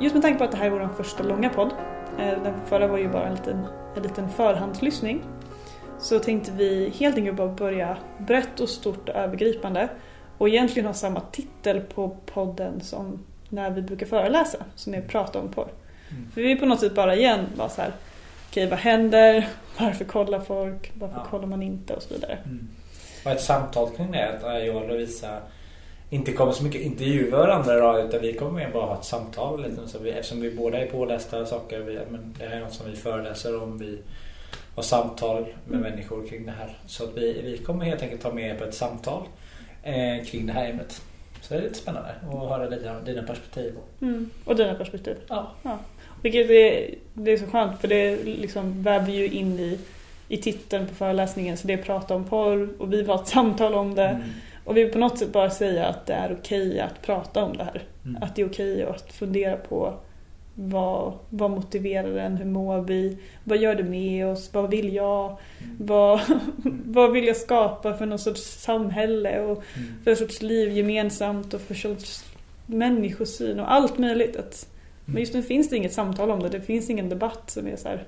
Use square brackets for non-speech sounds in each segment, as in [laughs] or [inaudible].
just med tanke på att det här är vår första långa podd, eh, den förra var ju bara en liten, en liten förhandslyssning, så tänkte vi helt enkelt bara börja brett och stort och övergripande och egentligen ha samma titel på podden som när vi brukar föreläsa, som är prata om porr. Mm. För vi är på något sätt bara igen bara så här, okej vad händer, [laughs] varför kollar folk, varför ja. kollar man inte och så vidare. Mm. Och ett samtal kring det, att jag och Lovisa inte kommer så mycket intervjuer varandra idag utan vi kommer mer bara ha ett samtal lite, så vi, eftersom vi båda är pålästa saker. Vi, men det här är något som vi föreläser om. Vi har samtal med mm. människor kring det här. Så att vi, vi kommer helt enkelt ta med på ett samtal eh, kring det här ämnet. Så det är lite spännande att höra lite av dina perspektiv. Mm. Och dina perspektiv. Ja. ja. Vilket är, det är så skönt för det liksom väver ju in i, i titeln på föreläsningen. Så det är prata om porr och vi ha ett samtal om det. Mm. Och vi vill på något sätt bara säga att det är okej att prata om det här. Mm. Att det är okej att fundera på vad, vad motiverar en? Hur mår vi? Vad gör det med oss? Vad vill jag? Mm. Vad, [laughs] vad vill jag skapa för någon sorts samhälle och mm. för en sorts liv gemensamt och för sorts människosyn och allt möjligt. Att, mm. Men just nu finns det inget samtal om det. Det finns ingen debatt som är, så här,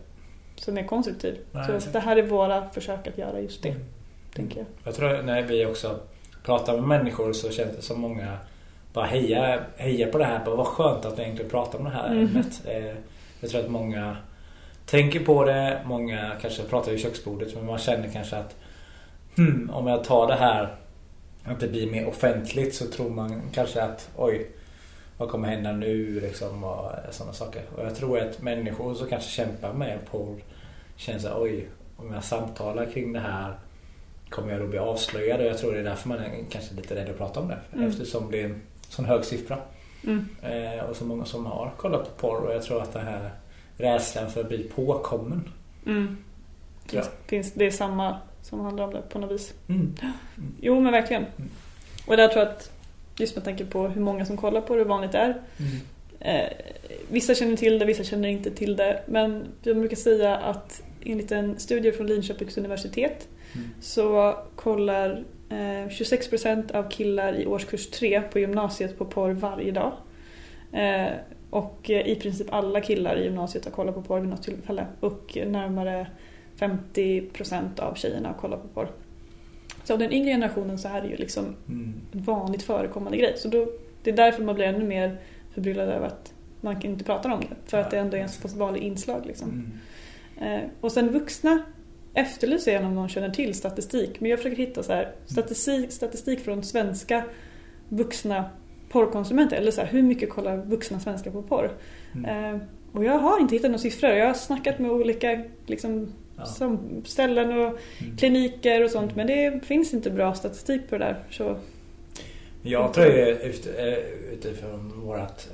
som är konstruktiv. Nej, så det här är våra försök att göra just det. Mm. Tänker jag. jag tror när vi också pratar med människor så känns det som många bara heja, heja på det här. Bara, vad skönt att vi egentligen pratar om det här mm. ämnet. Eh, jag tror att många tänker på det. Många kanske pratar vid köksbordet men man känner kanske att hmm, om jag tar det här att det blir mer offentligt så tror man kanske att oj, vad kommer hända nu liksom och sådana saker. Och jag tror att människor som kanske kämpar med porr känner så oj, om jag samtalar kring det här kommer jag då bli avslöjad och jag tror det är därför man är kanske lite rädd att prata om det. Mm. Eftersom det är en sån hög siffra. Mm. Eh, och så många som har kollat på porr och jag tror att det här rädslan för att bli påkommen. Mm. Ja. Finns, det är samma som handlar om det på något vis. Mm. [gasps] Jo men verkligen. Mm. Och där tror jag att just med tanke på hur många som kollar på det, hur vanligt det är. Mm. Eh, vissa känner till det, vissa känner inte till det. Men jag brukar säga att enligt en studie från Linköpings universitet mm. så kollar eh, 26% av killar i årskurs 3 på gymnasiet på porr varje dag. Eh, och i princip alla killar i gymnasiet har kollat på porr vid något tillfälle. Och närmare 50% av tjejerna kollar på porr. Så av den yngre generationen så är det ju liksom mm. en vanligt förekommande grej. Så då, det är därför man blir ännu mer förbryllad över att man kan inte prata om det. För att det ändå är en så pass vanlig inslag. Liksom. Mm. Eh, och sen vuxna efterlyser jag om någon känner till statistik. Men jag försöker hitta så här, statistik, statistik från svenska vuxna porrkonsumenter. Eller så här, hur mycket kollar vuxna svenskar på porr? Mm. Eh, och jag har inte hittat några siffror. Jag har snackat med olika liksom, ja. ställen och mm. kliniker och sånt. Men det finns inte bra statistik på det där. Så... Jag tror ju utifrån vårat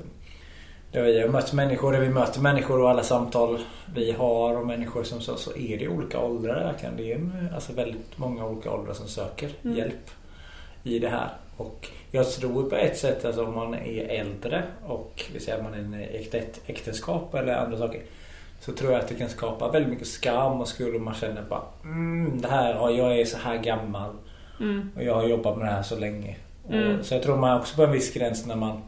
vi har mött människor, där vi möter människor och alla samtal vi har och människor som så, så är det olika åldrar verkligen. Det är alltså väldigt många olika åldrar som söker mm. hjälp i det här. Och jag tror på ett sätt, alltså om man är äldre och vi säger att man är i äktenskap eller andra saker. Så tror jag att det kan skapa väldigt mycket skam och skuld om man känner bara mm, det här, jag är så här gammal mm. och jag har jobbat med det här så länge. Mm. Och, så jag tror man också på en viss gräns när man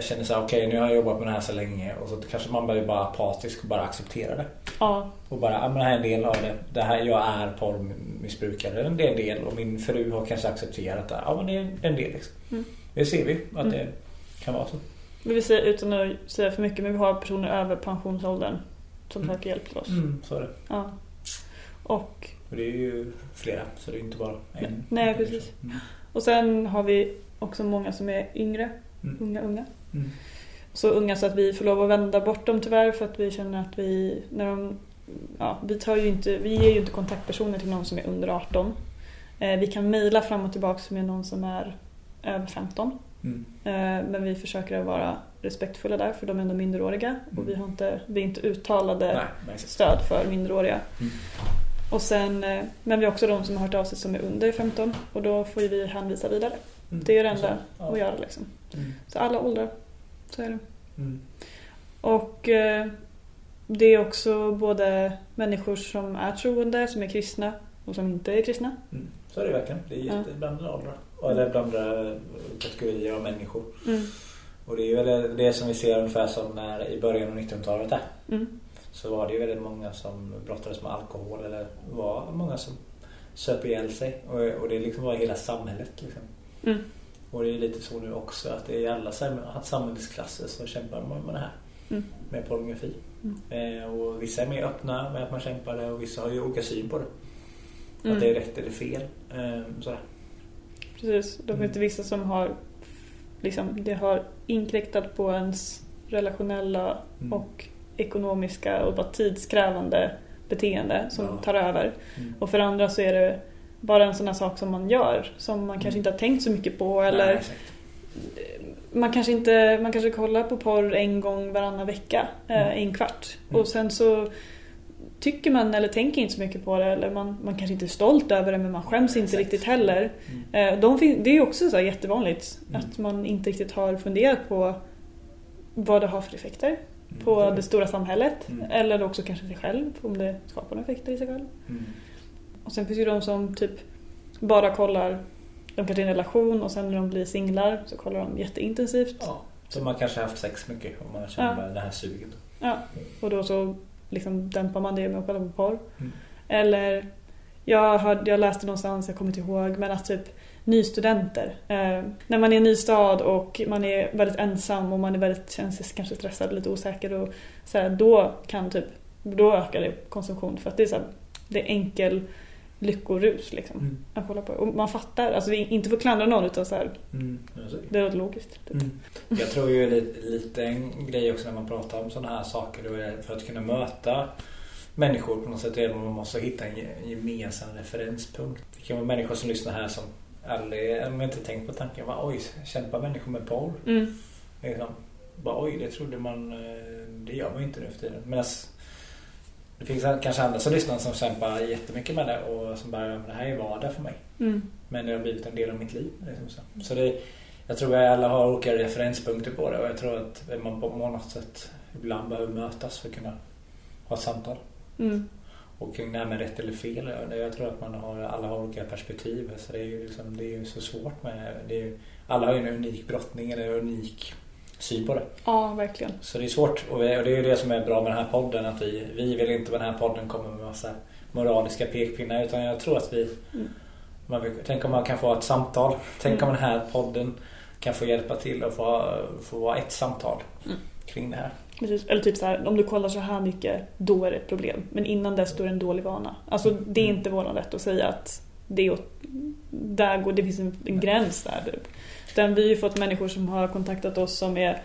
känner så okej okay, nu har jag jobbat med det här så länge och så kanske man blir bara apatisk och bara acceptera det. Ja. Och bara, ja men det här är en del av det. det här, jag är porrmissbrukare. Det är en del och min fru har kanske accepterat det. Ja men det är en del liksom. Mm. Det ser vi att mm. det kan vara så. Vi vill säga, utan att säga för mycket, men vi har personer över pensionsåldern som mm. söker hjälp till oss. Mm, så är det. Ja. Och... och det är ju flera, så det är inte bara en. Nej, precis. Mm. Och sen har vi också många som är yngre. Unga, unga. Mm. Så unga så att vi får lov att vända bort dem tyvärr för att vi känner att vi, när de, ja, vi, tar ju inte, vi ger ju inte kontaktpersoner till någon som är under 18. Eh, vi kan mejla fram och tillbaka med någon som är över 15. Mm. Eh, men vi försöker att vara respektfulla där för de är ändå minderåriga mm. och vi har inte, vi är inte uttalade Nej, stöd för minderåriga. Mm. Och sen, eh, men vi har också de som har hört av sig som är under 15 och då får vi hänvisa vidare. Mm. Det är det enda ja. att göra liksom. Mm. Så alla åldrar, så är det. Mm. Och eh, det är också både människor som är troende, som är kristna och som inte är kristna. Mm. Så är det verkligen. Det är jätteblandade ja. åldrar. Eller blandade kategorier av människor. Mm. Och det är ju väl det som vi ser ungefär som när i början av 1900-talet där. Mm. Så var det ju väldigt många som brottades med alkohol eller var många som söp ihjäl sig. Och, och det liksom var hela samhället liksom. Mm. Och det är lite så nu också att det är i alla samhällsklasser så kämpar man med det här. Mm. Med pornografi. Mm. Eh, och vissa är mer öppna med att man kämpar det och vissa har ju olika syn på det. Mm. Att det är rätt eller fel. Eh, sådär. Precis, då finns det vissa som har liksom, det har inkräktat på ens relationella mm. och ekonomiska och bara tidskrävande beteende som ja. tar över. Mm. Och för andra så är det bara en sån här sak som man gör som man kanske mm. inte har tänkt så mycket på eller Nej, man kanske inte man kanske kollar på porr en gång varannan vecka, eh, mm. en kvart. Mm. Och sen så tycker man eller tänker inte så mycket på det eller man, man kanske inte är stolt över det men man skäms inte riktigt heller. Mm. Eh, de, det är också så jättevanligt mm. att man inte riktigt har funderat på vad det har för effekter mm. på det stora samhället eller också kanske sig själv om det skapar några effekter i sig själv. Och sen finns ju de som typ bara kollar, de kanske är i en relation och sen när de blir singlar så kollar de jätteintensivt. Ja, så man kanske har haft sex mycket och man känner ja. det här suget. Ja, och då så liksom dämpar man det med att kolla på porr. Mm. Eller jag, hörde, jag läste någonstans, jag kommer inte ihåg, men att typ nystudenter. Eh, när man är i en ny stad och man är väldigt ensam och man är väldigt, känns kanske stressad, lite osäker och så här, då kan typ, då ökar det konsumtion för att det är så här, det är enkel lyckorus liksom. Mm. Att kolla på. Och man fattar, alltså det är inte för att klandra någon utan så här, mm. det är logiskt. Typ. Mm. Jag tror ju lite, lite en grej också när man pratar om sådana här saker för att kunna möta människor på något sätt är att man måste hitta en gemensam referenspunkt. Det kan vara människor som lyssnar här som aldrig, om inte tänkt på tanken, bara, oj, kämpar människor med porr? Mm. Liksom, bara, oj, det trodde man, eh, det gör man ju inte nu för tiden. Medan det finns kanske andra som lyssnar som kämpar jättemycket med det och som bara, det här är vardag för mig. Mm. Men det har blivit en del av mitt liv. Liksom så. så det, jag tror att alla har olika referenspunkter på det och jag tror att man på något sätt ibland behöver mötas för att kunna ha ett samtal. Mm. Och kring det här med rätt eller fel, jag tror att man har, alla har olika perspektiv. Så det är ju, liksom, det är så svårt med... Det är, alla har ju en unik brottning eller en unik syn på det. Ja, verkligen. Så det är svårt och det är ju det som är bra med den här podden att vi, vi vill inte med den här podden komma med massa moraliska pekpinnar utan jag tror att vi mm. man vill, tänk om man kan få ett samtal. Tänk mm. om den här podden kan få hjälpa till att få, få vara ett samtal mm. kring det här. Precis. Eller typ så här, om du kollar så här mycket, då är det ett problem. Men innan dess då är det en dålig vana. Alltså det är mm. inte våran rätt att säga att det, är, där går, det finns en, en gräns där. Typ. Utan vi har ju fått människor som har kontaktat oss som är,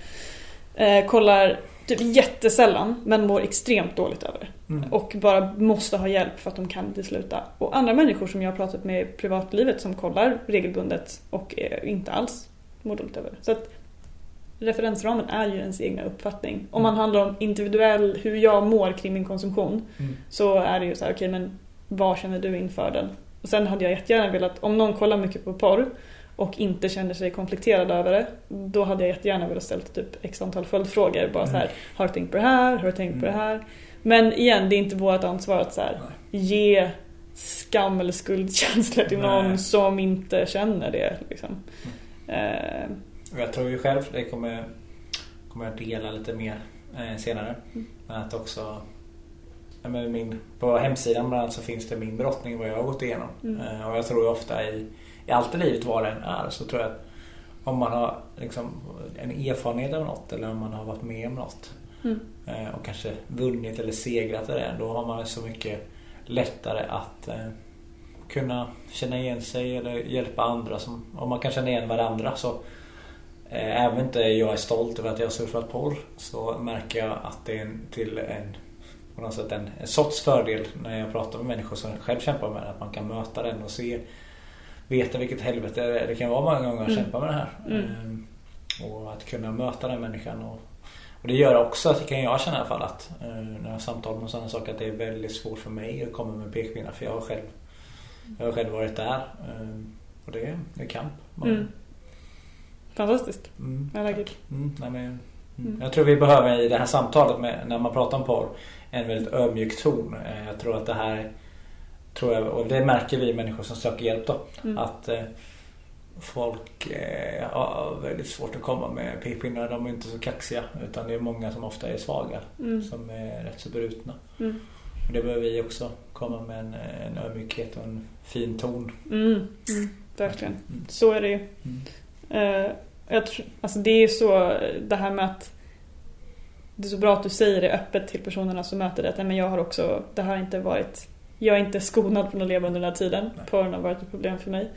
eh, kollar typ jättesällan men mår extremt dåligt över. Mm. Och bara måste ha hjälp för att de kan inte sluta. Och andra människor som jag har pratat med i privatlivet som kollar regelbundet och inte alls mår dåligt över. Så att referensramen är ju ens egna uppfattning. Om man mm. handlar om individuell, hur jag mår kring min konsumtion mm. så är det ju så här, okej okay, men vad känner du inför den? Och sen hade jag jättegärna velat, om någon kollar mycket på porr och inte känner sig konflikterad över det, då hade jag jättegärna velat ställa typ x antal följdfrågor. Bara mm. så här, har du tänkt på det här? Har du tänkt mm. på det mm. här? Men igen, det är inte vårt ansvar att så här, ge skam eller skuldkänslor till någon Nej. som inte känner det. Liksom. Mm. Eh. Jag tror ju själv, det kommer, kommer jag dela lite mer eh, senare. Mm. Men att också min, på hemsidan bland annat så finns det min brottning vad jag har gått igenom. Mm. Eh, och jag tror ofta i i allt i livet vad det än är så tror jag att om man har liksom en erfarenhet av något eller om man har varit med om något mm. Eh, och kanske vunnit eller segrat i det då har man så mycket lättare att eh, kunna känna igen sig eller hjälpa andra. Som, om man kan känna igen varandra så eh, även inte jag är stolt över att jag har surfat porr så märker jag att det är till en på något sätt en, en sorts fördel när jag pratar med människor som själv kämpar med det. Att man kan möta den och se veta vilket helvete det kan vara många gånger att mm. kämpa med det här. Mm. Ehm, och att kunna möta den människan. Och, och det gör också, att kan jag känna i alla fall att eh, när jag samtalar med sådana saker att det är väldigt svårt för mig att komma med pekpinnar för jag har själv, jag har själv varit där. Ehm, och det, är, det är kamp. Mm. Fantastiskt. Mm, like it. Mm, nej, men, mm. mm. Jag tror vi behöver i det här samtalet med, när man pratar om porr en väldigt ödmjuk ton. Eh, jag tror att det här Tror jag, och det märker vi människor som söker hjälp då. Mm. Att, eh, folk eh, har väldigt svårt att komma med pekpinnar. De är inte så kaxiga utan det är många som ofta är svaga mm. som är rätt så brutna. Mm. Det behöver vi också komma med en, en ödmjukhet och en fin ton. Mm. Mm. Verkligen. Mm. Så är det ju. Uh, jag tror, alltså det är ju så det här med att det är så bra att du säger det öppet till personerna som möter det. Att men jag har också, det har inte varit, jag är inte skonad från att leva under den här tiden. Porren har varit ett problem för mig.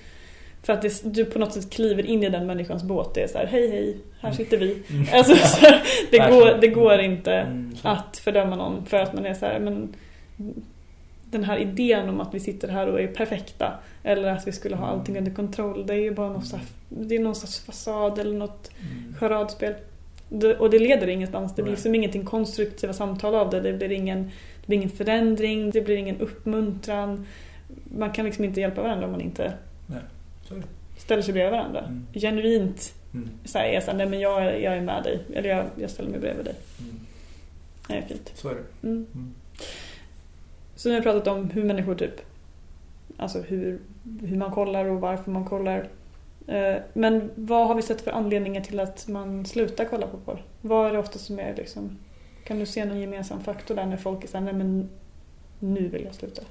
För att det, du på något sätt kliver in i den människans båt. Det är så här, hej hej, här mm. sitter vi. Mm. [laughs] Alltså, här, det, går, det går inte mm, att fördöma någon för att man är så här, men den här idén om att vi sitter här och är perfekta eller att vi skulle ha mm. allting under kontroll det är ju bara någon slags, det är någon slags fasad eller något mm. charadspel. Och det leder ingenstans. Det blir liksom ingenting konstruktiva samtal av det. Det blir, ingen, det blir ingen förändring, det blir ingen uppmuntran. Man kan liksom inte hjälpa varandra om man inte Nej. ställer sig bredvid varandra. Mm. Genuint mm. så här, nej men jag, jag är med dig. Eller jag, jag ställer mig bredvid dig. Mm. Det är fint. Så är det. Mm. Mm. Så nu har vi pratat om hur människor typ, alltså hur, hur man kollar och varför man kollar. Eh, men vad har vi sett för anledningar till att man slutar kolla på porr? Vad är det ofta som är liksom, kan du se någon gemensam faktor där när folk är såhär, nej men nu vill jag sluta.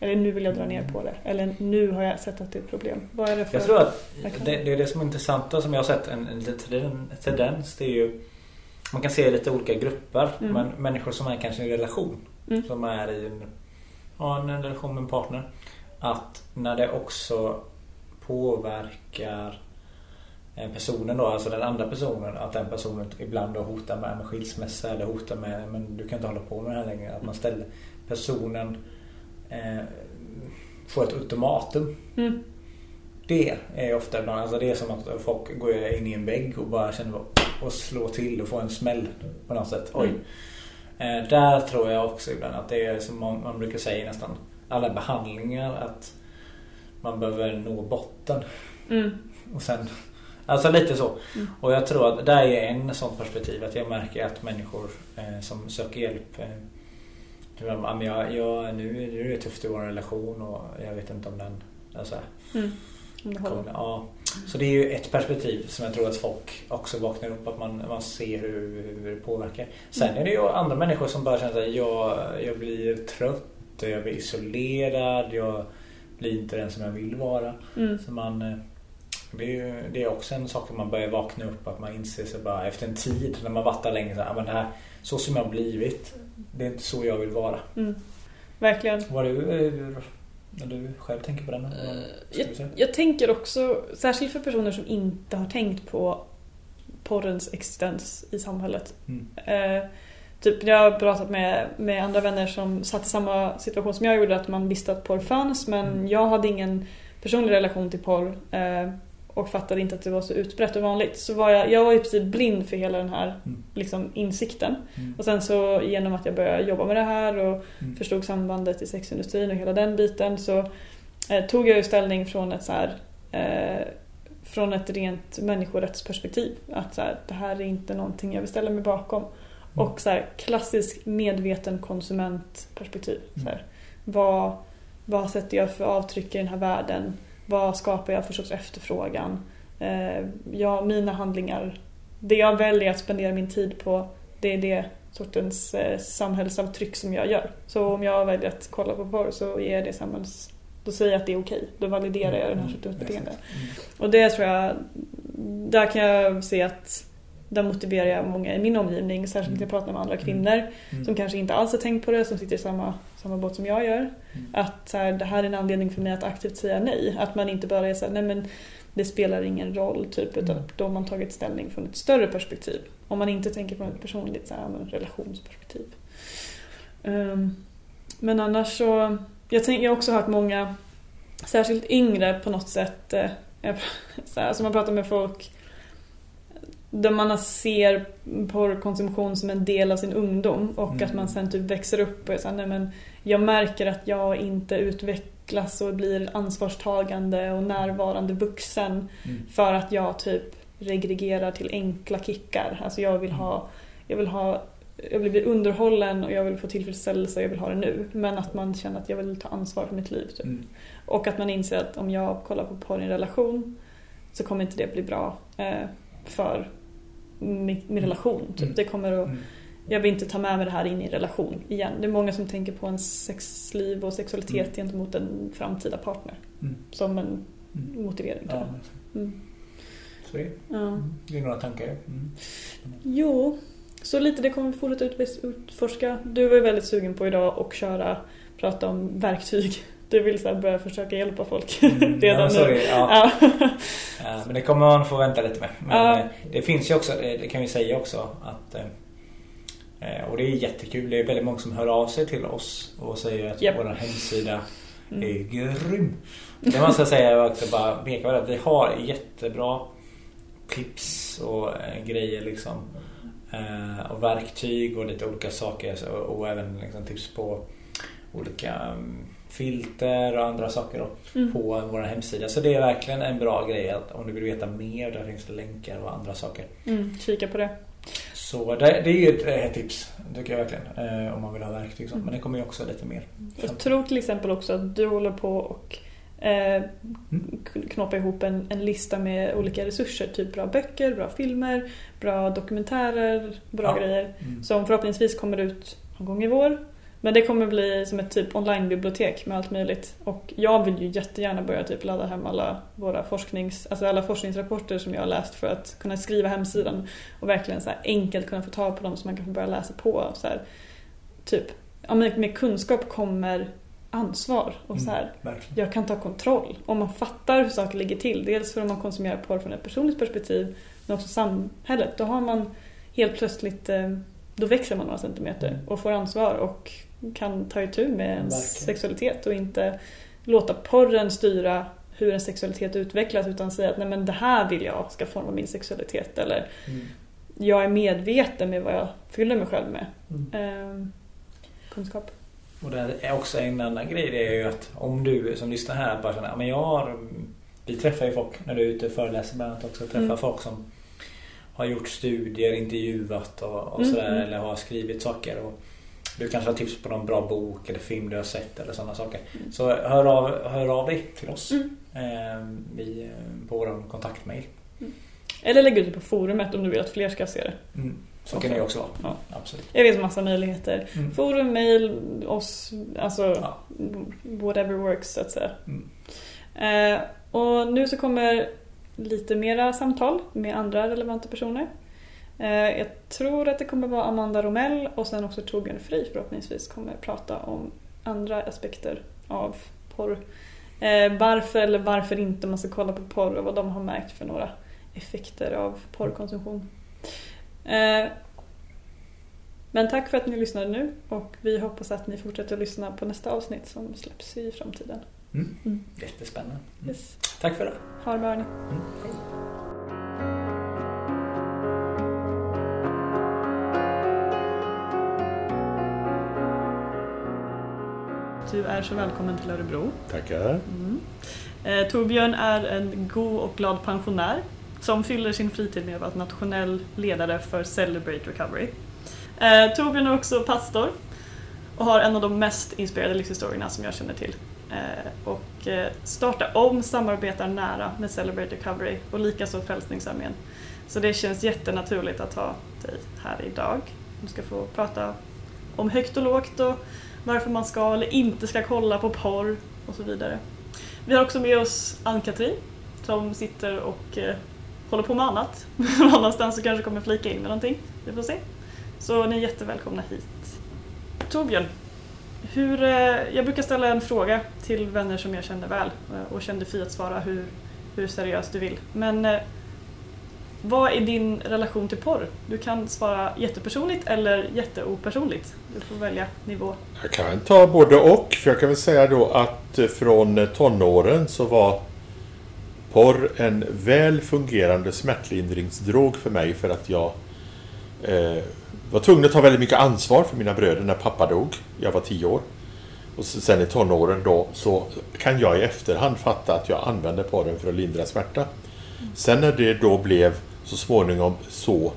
Eller nu vill jag dra ner på det. Eller nu har jag sett att det är ett problem. Vad är det för... Jag tror att det, det är det som är intressant och som jag har sett en, en liten tendens. Det är ju man kan se lite olika grupper. Mm. Men människor som är kanske i en relation. Mm. Som är i en ha en relation med en partner. Att när det också påverkar personen då, alltså den andra personen, att den personen ibland då hotar med, med skilsmässa eller hotar med men du kan inte hålla på med det här längre. Att man ställer personen eh, får ett ultimatum. Mm. Det är ofta ibland, alltså det är som att folk går in i en vägg och bara känner och slår till och får en smäll på något sätt. Oj. Mm. Eh, där tror jag också ibland att det är som man, man brukar säga nästan alla behandlingar att man behöver nå botten. Mm. Och sen, alltså lite så. Mm. Och jag tror att där är en sån perspektiv att jag märker att människor eh, som söker hjälp eh, jag, jag, nu, nu är det tufft i vår relation och jag vet inte om den... Alltså, mm. Kom, ja. Så det är ju ett perspektiv som jag tror att folk också vaknar upp att man, man ser hur, hur det påverkar. Sen mm. är det ju andra människor som bara känner att jag, jag blir trött, jag blir isolerad, jag blir inte den som jag vill vara. Mm. Så man, eh, det är, det är också en sak att man börjar vakna upp att man inser sig bara efter en tid när man vattar länge så, här, men det här, så som jag har blivit, det är inte så jag vill vara. Mm. Verkligen. Var du, eh, när du själv tänker på den? Uh, jag, jag, tänker också, särskilt för personer som inte har tänkt på porrens existens i samhället. Mm. Uh, typ, jag har pratat med, med andra vänner som satt i samma situation som jag gjorde, att man visste att porr fanns men mm. jag hade ingen personlig relation till porr. Uh, och fattade inte att det var så utbrett och vanligt. Så var jag, jag var i princip blind för hela den här mm. liksom, insikten. Mm. Och sen så genom att jag började jobba med det här och mm. förstod sambandet i sexindustrin och hela den biten så eh, tog jag ju ställning från ett så här, eh, från ett rent människorättsperspektiv. Att så här, det här är inte någonting jag vill ställa mig bakom. Mm. Och så här, klassisk medveten konsumentperspektiv. Så här, vad, vad sätter jag för avtryck i den här världen? Vad skapar jag för sorts efterfrågan? Eh, ja, mina handlingar, det jag väljer att spendera min tid på, det är det sortens eh, samhällsavtryck som jag gör. Så om jag väljer att kolla på porr så ger det samhälls... Då säger jag att det är okej. Då validerar jag den här mm, sortens beteende. Mm. Och det tror jag, där kan jag se att där motiverar jag många i min omgivning, särskilt när jag pratar med andra mm. kvinnor mm. som kanske inte alls har tänkt på det, som sitter i samma, samma båt som jag gör. Mm. Att så här, det här är en anledning för mig att aktivt säga nej. Att man inte bara är såhär, nej men det spelar ingen roll, typ, utan mm. då har man tagit ställning från ett större perspektiv. Om man inte tänker från ett personligt så här, relationsperspektiv. Um, men annars så, jag, tänk, jag har också hört många, särskilt yngre på något sätt, eh, [laughs] så här, alltså man pratar med folk där man ser porrkonsumtion som en del av sin ungdom och mm. att man sen typ växer upp och är såhär, nej men jag märker att jag inte utvecklas och blir ansvarstagande och närvarande vuxen mm. för att jag typ regregerar till enkla kickar. Alltså jag vill ha, jag vill ha jag vill bli underhållen och jag vill få tillfredsställelse och jag vill ha det nu. Men att man känner att jag vill ta ansvar för mitt liv. Typ. Mm. Och att man inser att om jag kollar på porr i en relation så kommer inte det bli bra eh, för min, min mm. relation. Typ. Mm. Det kommer att, jag vill inte ta med mig det här in i relation igen. Det är många som tänker på en sexliv och sexualitet mm. gentemot en framtida partner. Mm. Som en mm. motivering. Ja, mm. Så det, ja. det är några tankar. Mm. Jo, så lite det kommer vi fortsätta utforska. Du var ju väldigt sugen på idag att köra, prata om verktyg. [laughs] Du vill så börja försöka hjälpa folk mm, [laughs] redan ja, nu. Ja. men det kommer man få vänta lite med. Men. Eh, det finns ju också, det kan vi säga också, att eh, och det är jättekul. Det är väldigt många som hör av sig till oss och säger att yep. vår hemsida mm. är grym. Det måste jag säga också bara peka på att vi har jättebra tips och eh, grejer liksom. Och verktyg och lite olika saker och även liksom tips på olika mm, filter och andra saker då, mm. på vår hemsida. Så det är verkligen en bra grej att om du vill veta mer, där finns det länkar och andra saker. Mm, kika på det. Så det, det är ju ett, ett, tips, tycker jag verkligen. Eh, om man vill ha verktyg. Mm. Men det kommer ju också lite mer. Jag tror till exempel också att du håller på och eh, mm. knåpa ihop en, en, lista med olika resurser. Typ bra böcker, bra filmer, bra dokumentärer, bra ja. grejer. Mm. Som förhoppningsvis kommer ut någon gång i vår. Men det kommer bli som ett typ onlinebibliotek med allt möjligt. Och jag vill ju jättegärna börja typ ladda hem alla våra forsknings, alltså alla forskningsrapporter som jag har läst för att kunna skriva hemsidan och verkligen så enkelt kunna få tag på dem så man kan få börja läsa på. Så här, typ, ja, med, med kunskap kommer ansvar. Och så här, mm, jag kan ta kontroll. Om man fattar hur saker ligger till. Dels för att man konsumerar porr från ett personligt perspektiv men också samhället. Då har man helt plötsligt eh, då växer man några centimeter mm. och får ansvar och kan ta itu med ens sexualitet och inte låta porren styra hur en sexualitet utvecklas utan säga att nej men det här vill jag ska forma min sexualitet eller mm. jag är medveten med vad jag fyller mig själv med. Mm. Eh, kunskap. Och det är också en annan grej det är ju att om du som lyssnar här bara känner men jag har vi träffar ju folk när du är ute och föreläser bland annat också. Träffar mm. folk som har gjort studier, intervjuat och, och mm. sådär mm. eller har skrivit saker. Och, du kanske har tips på någon bra bok eller film du har sett eller sådana saker. Mm. Så hör av, hör av dig till oss mm. eh, i, på vår kontaktmail. Mm. Eller lägg ut det på forumet om du vill att fler ska se det. Mm. Så kan det också vara. Ja. Absolut. Det finns massa möjligheter. Mm. Forum, mail, oss, alltså ja. whatever works så att säga. Mm. Eh, och nu så kommer lite mera samtal med andra relevanta personer. Eh, jag tror att det kommer vara Amanda Romell och sen också Torbjörn Fri förhoppningsvis kommer prata om andra aspekter av porr. Eh, varför eller varför inte man ska kolla på porr och vad de har märkt för några effekter av porrkonsumtion. Eh, men tack för att ni lyssnade nu och vi hoppas att ni fortsätter att lyssna på nästa avsnitt som släpps i framtiden. Mm. Mm. Jättespännande. Mm. Yes. Tack för det. Ha det bra hörni. Mm. Du är så välkommen till Örebro. Tackar. Mm. Eh, Torbjörn är en god och glad pensionär som fyller sin fritid med att vara nationell ledare för Celebrate Recovery. Eh, Torbjörn är också pastor och har en av de mest inspirerade livshistorierna som jag känner till. Eh, och eh, startar om, samarbetar nära med Celebrate Recovery och likaså Frälsningsarmén. Så det känns jättenaturligt att ha dig här idag. Du ska få prata om högt och lågt och varför man ska eller inte ska kolla på porr och så vidare. Vi har också med oss Ann-Katrin som sitter och eh, håller på med annat. [laughs] Någon annanstans så kanske kommer flika in med någonting. Vi får se. Så ni är jättevälkomna hit. Torbjörn, hur, eh, jag brukar ställa en fråga till vänner som jag känner väl eh, och kände fri att svara hur, hur seriöst du vill. Men eh, vad är din relation till porr? Du kan svara jättepersonligt eller jätteopersonligt. Du får välja nivå. Jag kan ta både och. För jag kan väl säga då att från tonåren så var porr en väl fungerande smärtlindringsdrog för mig för att jag eh, var tvungen att ta väldigt mycket ansvar för mina bröder när pappa dog. Jag var tio år. Och sen i tonåren då så kan jag i efterhand fatta att jag använde porren för att lindra smärta. Sen när det då blev så småningom så,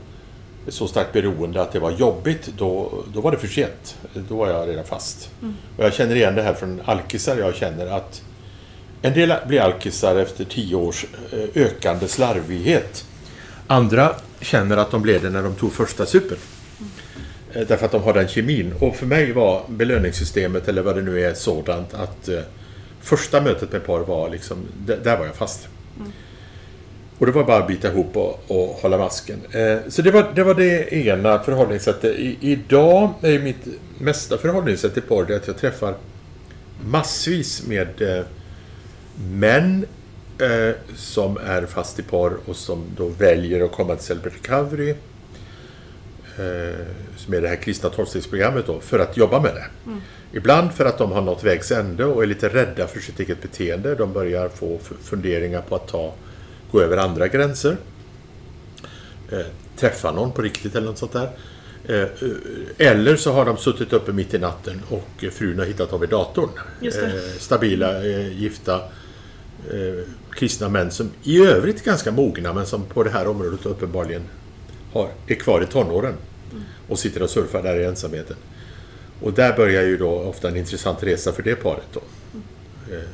så starkt beroende att det var jobbigt, då, då var det för sent. Då var jag redan fast. Mm. Och jag känner igen det här från alkisar. Jag känner att En del blir alkisar efter tio års eh, ökande slarvighet. Andra känner att de blev det när de tog första supen. Mm. Därför att de har den kemin. Och för mig var belöningssystemet, eller vad det nu är, sådant att eh, första mötet med par var liksom, där var jag fast. Och det var bara att bita ihop och, och hålla masken. Eh, så det var, det var det ena förhållningssättet. I, idag är mitt mesta förhållningssätt till porr att jag träffar massvis med eh, män eh, som är fast i porr och som då väljer att komma till Celebrity Recovery. Eh, som är det här kristna tolvstegsprogrammet då, för att jobba med det. Mm. Ibland för att de har nått vägs ände och är lite rädda för sitt eget beteende. De börjar få funderingar på att ta gå över andra gränser. Eh, träffa någon på riktigt eller något sånt där. Eh, eh, eller så har de suttit uppe mitt i natten och frun har hittat av i datorn. Stabila, gifta, kristna män som i övrigt är ganska mogna men som på det här området uppenbarligen har, är kvar i tonåren. Mm. Och sitter och surfar där i ensamheten. Och där börjar ju då ofta en intressant resa för det paret. Då. Mm.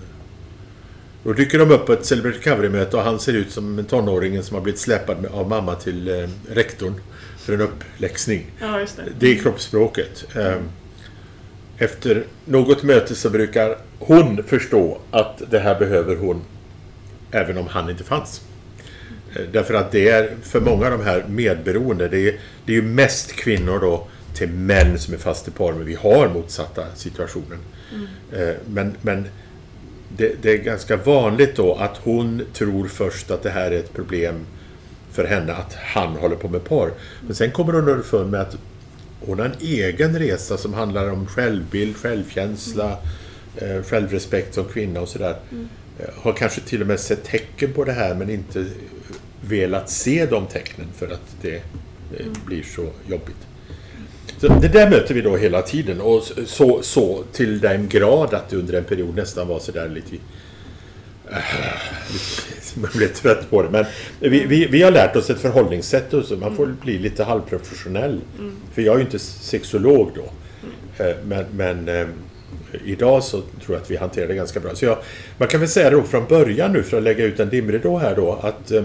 Då dyker de upp på ett Celebrity Recovery-möte och han ser ut som en tonåring som har blivit släpad av mamma till eh, rektorn för en uppläxning. Ja, det. det. är kroppsspråket. Eh, efter något möte så brukar hon förstå att det här behöver hon även om han inte fanns. Eh, därför att det är för många av de här medberoende, det är, det är ju mest kvinnor då till män som är fast i par, men vi har motsatta situationen. Mm. Eh, men, men det, det, är ganska vanligt då att hon tror först att det här är ett problem för henne att han håller på med porr. Men sen kommer hon underfund med att hon har en egen resa som handlar om självbild, självkänsla, mm. självrespekt som kvinna och sådär. Mm. Eh, har kanske till och med sett tecken på det här men inte velat se de tecknen för att det, det mm. blir så jobbigt. Det där möter vi då hela tiden och så, så till den grad att det under en period nästan var sådär lite... Äh, [laughs] man blev trött på det. Men vi, vi, vi har lärt oss ett förhållningssätt och så man får bli lite halvprofessionell. Mm. För jag är ju inte sexolog då. Mm. Men, men eh, idag så tror jag att vi hanterar det ganska bra. Så jag, man kan väl säga då från början nu för att lägga ut en dimridå här då att eh,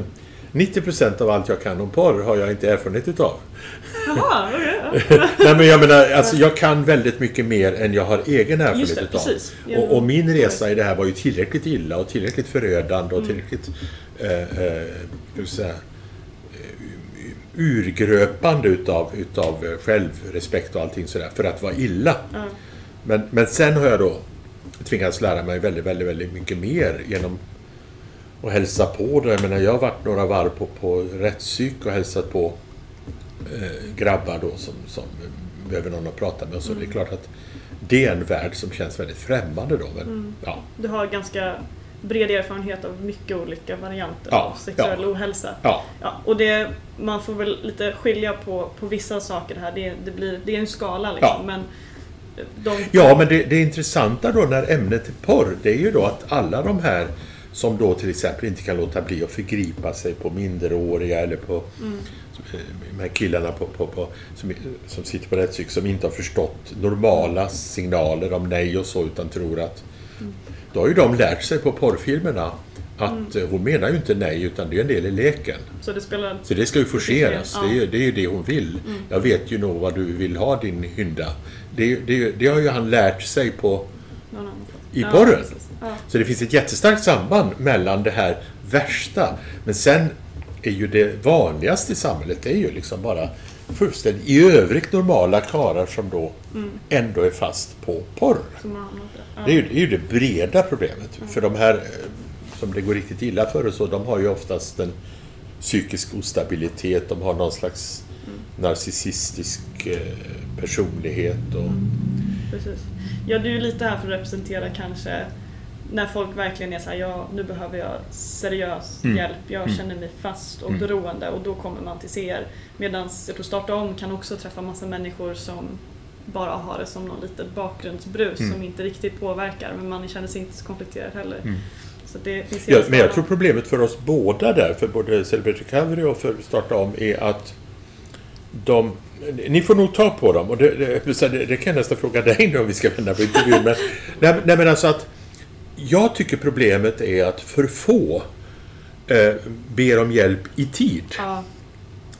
90% av allt jag kan om porr har jag inte erfarenhet utav. Jaha, okay, [laughs] Nej men jag menar, alltså, jag kan väldigt mycket mer än jag har egen erfarenhet utav. Och, och, min resa i det här var ju tillräckligt illa och tillräckligt förödande och mm. tillräckligt eh, eh, säga, eh, urgröpande utav, utav självrespekt och allting sådär för att vara illa. Mm. Men, men sen har jag då tvingats lära mig väldigt, väldigt, väldigt mycket mer genom och hälsa på. Jag menar, jag har varit några varv på, på rättspsyk och hälsat på eh, grabbar då som, som behöver någon att prata med. Och så mm. det är klart att det är en värld som känns väldigt främmande då. Men, mm. ja. Du har ganska bred erfarenhet av mycket olika varianter ja, av sexuell ja. ohälsa. Ja. Ja, och det, man får väl lite skilja på, på vissa saker här. Det, det, blir, det är en skala liksom. Ja. Men de... ja, men det, det intressanta då när ämnet är porr, det är ju då att alla de här som då till exempel inte kan låta bli att förgripa sig på minderåriga eller på mm. de här killarna på, på, på, som, som sitter på rättspsyk som inte har förstått normala signaler om nej och så utan tror att mm. då har ju de lärt sig på porrfilmerna att mm. hon menar ju inte nej utan det är en del i leken. Så det, spelar... så det ska ju forceras. Ja. Det, är, det är ju det hon vill. Mm. Jag vet ju nog vad du vill ha din hynda. Det, det, det har ju han lärt sig på i porren. Ja, så det finns ett jättestarkt samband mellan det här värsta. Men sen är ju det vanligaste i samhället, det är ju liksom bara fullständigt i övrigt normala karar som då mm. ändå är fast på porr. Ja. Det, är ju, det är ju det breda problemet. Mm. För de här som det går riktigt illa för och så, de har ju oftast en psykisk ostabilitet, de har någon slags mm. narcissistisk eh, personlighet. Och... Precis. Ja, du är lite här för att representera kanske när folk verkligen är så här, ja nu behöver jag seriös mm. hjälp, jag mm. känner mig fast och mm. beroende och då kommer man till CR. Medan jag tror Starta om kan också träffa massa människor som bara har det som någon litet bakgrundsbrus mm. som inte riktigt påverkar men man känner sig inte så konflikterad heller. Mm. Så det finns ja, men jag tror problemet för oss båda där, för både Celebrity Recovery och för Starta om, är att de ni får nog ta på dem och det, det, det, det kan jag nästan fråga dig nu om vi ska vända på intervjun. Men, [laughs] nej, nej men alltså att jag tycker problemet är att för få eh, ber om hjälp i tid. Ja.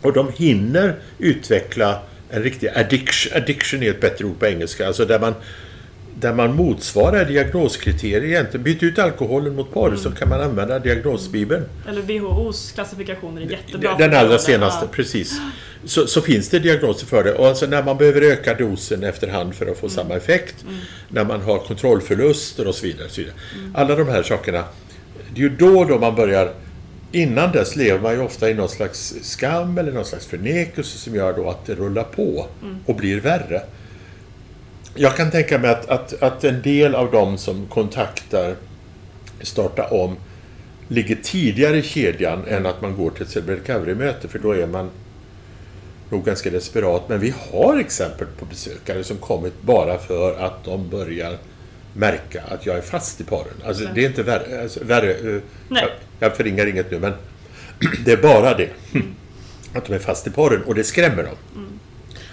Och de hinner utveckla en riktig addiction, addiction är ett bättre ord på engelska, alltså där man där man motsvarar diagnoskriterier egentligen. Byt ut alkoholen mot porr mm. så kan man använda diagnosbibeln. Eller WHOs klassifikationer är jättebra. Den allra senaste, ja. precis. Så, så, finns det diagnoser för det. Och alltså när man behöver öka dosen efterhand för att få mm. samma effekt. Mm. När man har kontrollförluster och så vidare. Så vidare. Alla de här sakerna. Det är ju då, då man börjar Innan dess lever man ju ofta i någon slags skam eller någon slags förnekelse som gör då att det rullar på mm. och blir värre. Jag kan tänka mig att, att, att en del av dem som kontaktar Starta om ligger tidigare i kedjan än att man går till ett Celebrate Recovery-möte för då är man nog ganska desperat. Men vi har exempel på besökare som kommit bara för att de börjar märka att jag är fast i porren. Alltså det är inte värre. Alltså, värre eh, jag, jag förringar inget nu men [clears throat] det är bara det. Mm. [clears throat] Att de är fast i porren och det skrämmer dem.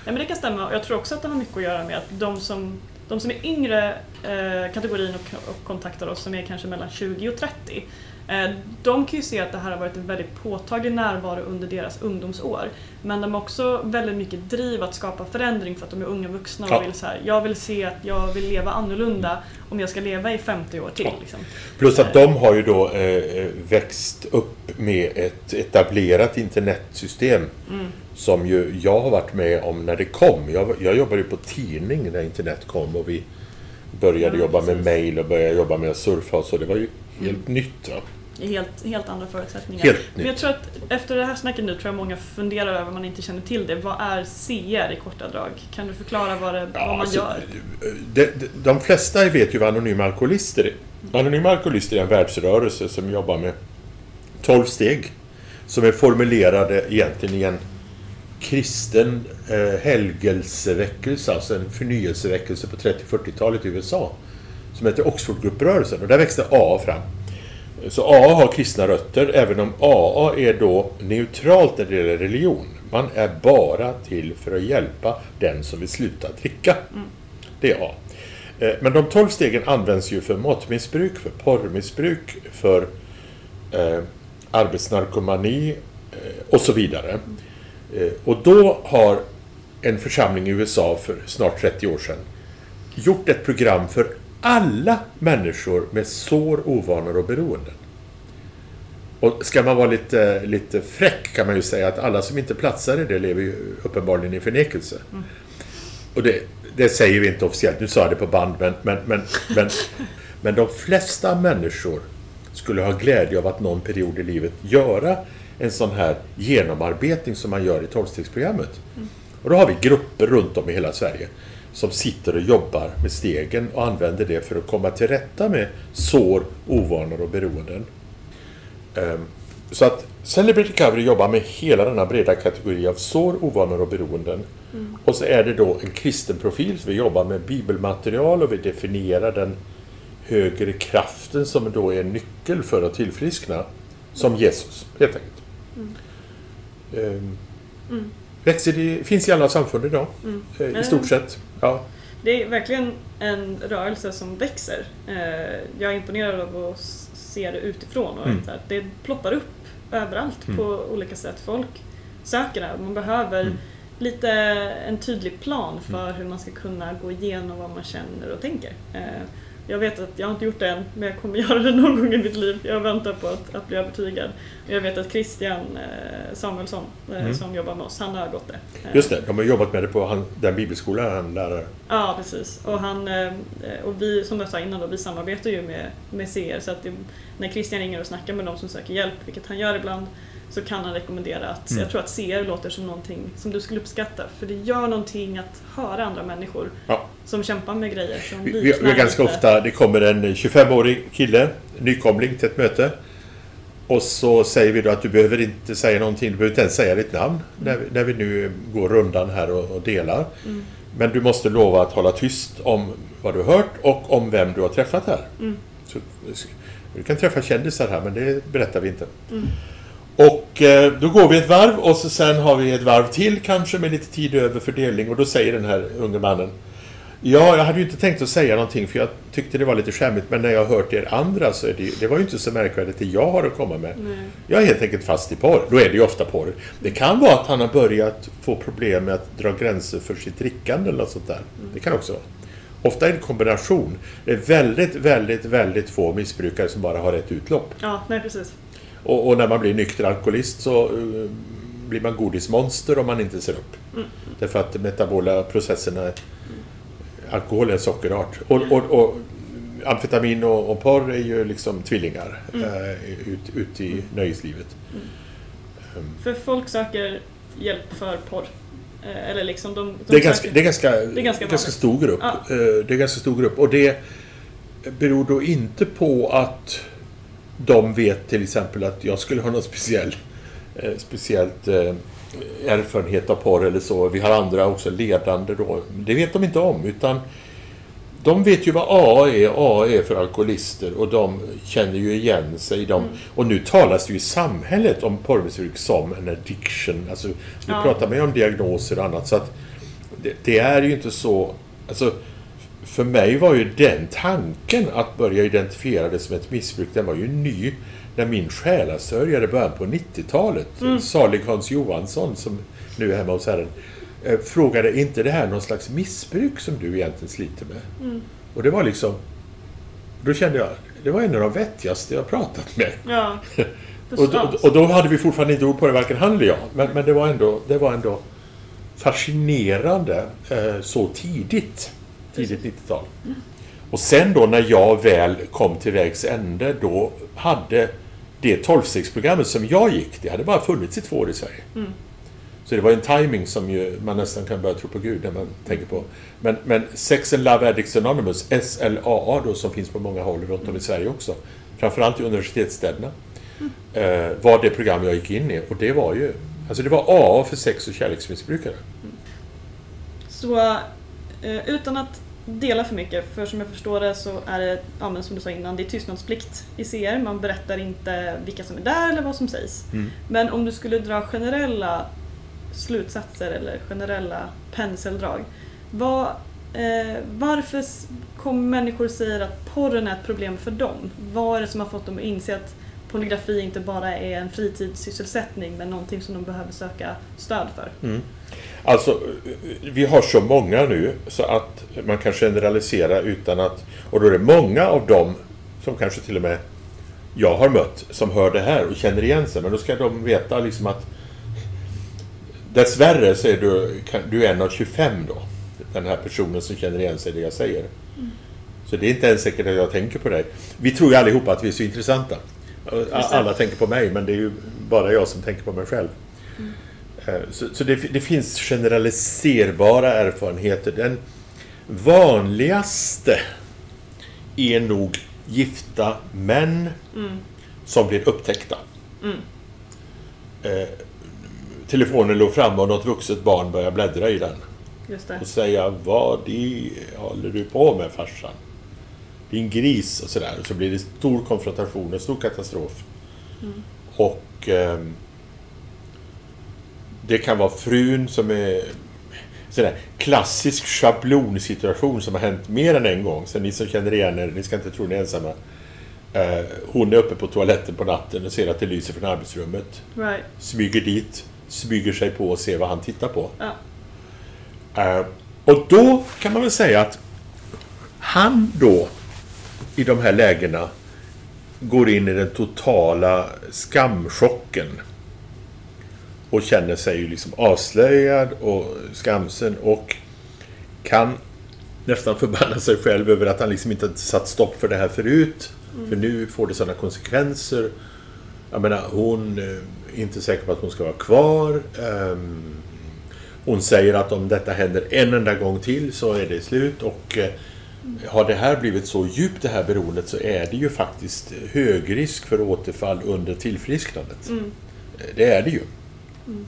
Men det kan stämma. Jag tror också att det har mycket att göra med att de som, de som är yngre eh, kategorin och, och kontaktar oss, som är kanske mellan 20 och 30, Eh, de kan ju se att det här har varit en väldigt påtaglig närvaro under deras ungdomsår. Men de har också väldigt mycket driv att skapa förändring för att de är unga vuxna och ja. vill så här, jag vill se att jag vill leva annorlunda om jag ska leva i 50 år till. Ja. Liksom. Plus att de har ju då eh, växt upp med ett etablerat internetsystem mm. Som ju jag har varit med om när det kom. Jag, jag jobbade ju på tidning när internet kom och vi började ja, jobba precis. med mail och började jobba med att surfa och så. Det var ju helt mm. nytt. Va? Helt, helt andra förutsättningar. Helt Men jag tror att efter det här snacket nu tror jag många funderar över om man inte känner till det. Vad är CR i korta drag? Kan du förklara vad, det, ja, vad man alltså, gör? De, de, de flesta vet ju vad Anonyma Alkoholister är. Anonyma Alkoholister är en världsrörelse som jobbar med 12 steg. Som är formulerade egentligen i en kristen eh, helgelseväckelse, alltså en förnyelseväckelse på 30-40-talet i USA som heter Oxfordgrupprörelsen och där växte AA fram. Så AA har kristna rötter, även om AA är då neutralt när det gäller religion. Man är bara till för att hjälpa den som vill sluta dricka. Mm. Det är AA. Eh, men de tolv stegen används ju för matmissbruk, för porrmissbruk, för eh, arbetsnarkomani eh, och så vidare. Eh, och då har en församling i USA för snart 30 år sedan gjort ett program för alla människor med sår, ovanor och beroenden. Och ska man vara lite, lite fräck kan man ju säga att alla som inte platsar i det lever ju uppenbarligen i förnekelse. Mm. Och det, det, säger vi inte officiellt, nu sa jag det på band, men, men, men, men, [laughs] men de flesta människor skulle ha glädje av att någon period i livet göra en sån här genomarbetning som man gör i tolvstegsprogrammet. Mm. Och då har vi grupper runt om i hela Sverige som sitter och jobbar med stegen och använder det för att komma till rätta med sår, ovanor och beroenden. Ehm, så att Celebrate Recovery jobbar med hela denna breda kategori av sår, ovanor och beroenden. Mm. Och så är det då en kristen profil, så vi jobbar med bibelmaterial och vi definierar den högre kraften som då är en nyckel för att tillfriskna. Som Jesus, helt enkelt. Mm. Ehm, mm. Växer i, finns i alla samfund idag, mm. Eh, i stort sett. Ja. Det är verkligen en rörelse som växer. Eh, jag är imponerad av att se det utifrån. Och mm. Det ploppar upp överallt mm. på olika sätt. Folk söker det. Man behöver mm. lite en tydlig plan för mm. hur man ska kunna gå igenom vad man känner och tänker. Eh, jag vet att jag har inte gjort det än, men jag kommer [laughs] göra det någon gång i mitt liv. Jag väntar på att, att bli övertygad. Jag vet att Christian eh, Samuelsson, eh, mm. som jobbar med oss, han har gått det. Just det, de har jobbat med det på han, den bibelskolan han lärare. Ja, precis. Och, han, och vi, som jag sa innan, då, vi samarbetar ju med, med CR. Så att det, när Christian ringer och snackar med de som söker hjälp, vilket han gör ibland, så kan han rekommendera att, mm. jag tror att CR låter som någonting som du skulle uppskatta. För det gör någonting att höra andra människor ja. Som kämpar med grejer som vi, vi, vi ganska ofta, det kommer en 25-årig kille, nykomling till ett möte. Och så säger vi då att du behöver inte säga någonting, du behöver inte ens säga ditt namn mm. när, vi, när vi nu går rundan här och, och delar. Mm. Men du måste lova att hålla tyst om vad du har hört och om vem du har träffat här. Mm. Så, du kan träffa kändisar här men det berättar vi inte. Mm. Och eh, då går vi ett varv och så sen har vi ett varv till kanske med lite tid över fördelning och då säger den här unge mannen Ja, jag hade ju inte tänkt att säga någonting för jag tyckte det var lite skämmigt men när jag har hört er andra så är det, det var ju inte så märkvärdigt det jag har att komma med. Nej. Jag är helt enkelt fast i porr. Då är det ju ofta porr. Det kan vara att han har börjat få problem med att dra gränser för sitt drickande eller något sånt där. Mm. Det kan också vara. Ofta är det en kombination. Det är väldigt, väldigt, väldigt få missbrukare som bara har ett utlopp. Ja, nej precis. Och, och när man blir nykter alkoholist så uh, blir man godismonster om man inte ser upp. Mm. Därför att de metabola processerna alkohol är en sockerart. Och, och, och amfetamin och, och porr är ju liksom tvillingar mm. äh, ut, ut i mm. nöjeslivet. Mm. Um. För folk söker hjälp för porr. Eh, eller liksom de, de det, är ganska, det är ganska, det är ganska, ganska stor grupp. Ja. Eh, det är ganska stor grupp. Och det beror då inte på att de vet till exempel att jag skulle ha något speciell, speciellt erfarenhet av porr eller så. Vi har andra också ledande då. Det vet de inte om utan de vet ju vad AA är. AA är för alkoholister och de känner ju igen sig i dem. Mm. Och nu talas det ju i samhället om porrmissbruk som en addiction. Alltså, nu ja. pratar man ju om diagnoser och annat. Så att det, det, är ju inte så... Alltså, för mig var ju den tanken att börja identifiera det som ett missbruk, den var ju ny när min själasörjare början på 90-talet, mm. salig Hans Johansson som nu är hemma hos Herren, eh, frågade är inte det här någon slags missbruk som du egentligen sliter med? Mm. Och det var liksom... Då kände jag, det var en av de vettigaste jag pratat med. Ja, [laughs] och, då, och, då hade vi fortfarande inte ord på det, varken han eller jag. Men, men det, var ändå, det var ändå fascinerande eh, så tidigt. Tidigt 90-tal. Mm. Och sen då när jag väl kom till vägs ände, då hade det tolvstegsprogrammet som jag gick, det hade bara funnits i två år i Sverige. Mm. Så det var en timing som ju man nästan kan börja tro på Gud när man tänker på. Men, men Sex and Love Addicts Anonymous, SLAA då, som finns på många håll runt om i Sverige också, framförallt i universitetsstäderna, mm. eh, var det program jag gick in i. Och det var ju, alltså det var AA för sex och kärleksmissbrukare. Mm. Så eh, utan att dela för mycket, för som jag förstår det så är det, ja, som du sa innan, det är tystnadsplikt i CR. Man berättar inte vilka som är där eller vad som sägs. Mm. Men om du skulle dra generella slutsatser eller generella penseldrag. Vad, eh, varför kommer människor säga att porren är ett problem för dem? Vad är det som har fått dem att inse att pornografi inte bara är en fritidssysselsättning men någonting som de behöver söka stöd för? Mm. Alltså, vi har så många nu så att man kan generalisera utan att... Och då är det många av dem som kanske till och med jag har mött som hör det här och känner igen sig. Men då ska de veta liksom att dessvärre så är du, du är en av 25 då. Den här personen som känner igen sig i det jag säger. Mm. Så det är inte ens säkert att jag tänker på dig. Vi tror ju allihopa att vi är så intressanta. Alla tänker på mig men det är ju bara jag som tänker på mig själv. Mm. Eh, så, så det, det, finns generaliserbara erfarenheter. Den vanligaste är nog gifta män mm. som blir upptäckta. Mm. Eh, telefonen låg framme och något vuxet barn börjar bläddra i den. Och säga vad det håller du på med farsan? Din gris och sådär. Och så blir det stor konfrontation, en stor katastrof. Mm. Och eh, det kan vara frun som är sådär klassisk schablonsituation som har hänt mer än en gång. Så ni som känner igen er, ni ska inte tro ni är ensamma. Uh, hon är uppe på toaletten på natten och ser att det lyser från arbetsrummet. Right. Smyger dit, smyger sig på och ser vad han tittar på. Uh, och då kan man väl säga att han då i de här lägena går in i den totala skamchocken och känner sig ju liksom avslöjad och skamsen och kan nästan förbanna sig själv över att han liksom inte satt stopp för det här förut. Mm. För nu får det sådana konsekvenser. Jag menar, hon är inte säker på att hon ska vara kvar. Um, hon säger att om detta händer en enda gång till så är det slut. Och uh, har det här blivit så djupt det här beroendet så är det ju faktiskt hög risk för återfall under tillfrisknandet. Mm. Det är det ju. Mm.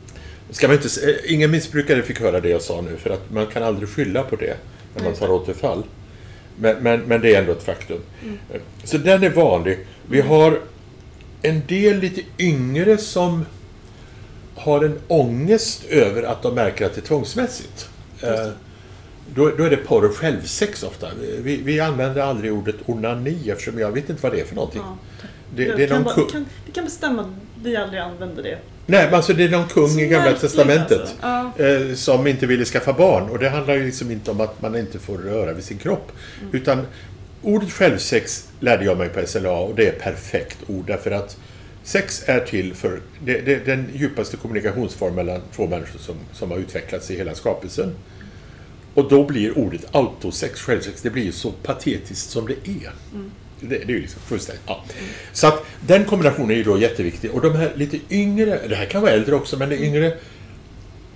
Ska man inte, eh, ingen missbrukare fick höra det jag sa nu, för att man kan aldrig skylla på det när man tar återfall. Men, men, men det är ändå ett faktum. Mm. Så den är vanlig. Vi mm. har en del lite yngre som har en ångest över att de märker att det är tvångsmässigt. Eh, då, då är det porr och självsex ofta. Vi, vi använder aldrig ordet onani eftersom jag vet inte vad det är för någonting. Ja, det, det, är kan, bara, kan, vi kan bestämma att vi aldrig använder det. Nej, men alltså det är någon kung i Gamla Testamentet alltså. eh, som inte ville skaffa barn. Och det handlar ju liksom inte om att man inte får röra vid sin kropp. Mm. Utan ordet självsex lärde jag mig på SLA och det är perfekt ord därför att sex är till för det, det, den djupaste kommunikationsform mellan två människor som, som har utvecklats i hela skapelsen. Och då blir ordet autosex, självsex, det blir så patetiskt som det är. Mm. Det, det, är ju liksom fullständigt... Ja. Mm. Så att den kombinationen är ju då jätteviktig. Och de här lite yngre, det här kan vara äldre också, men det yngre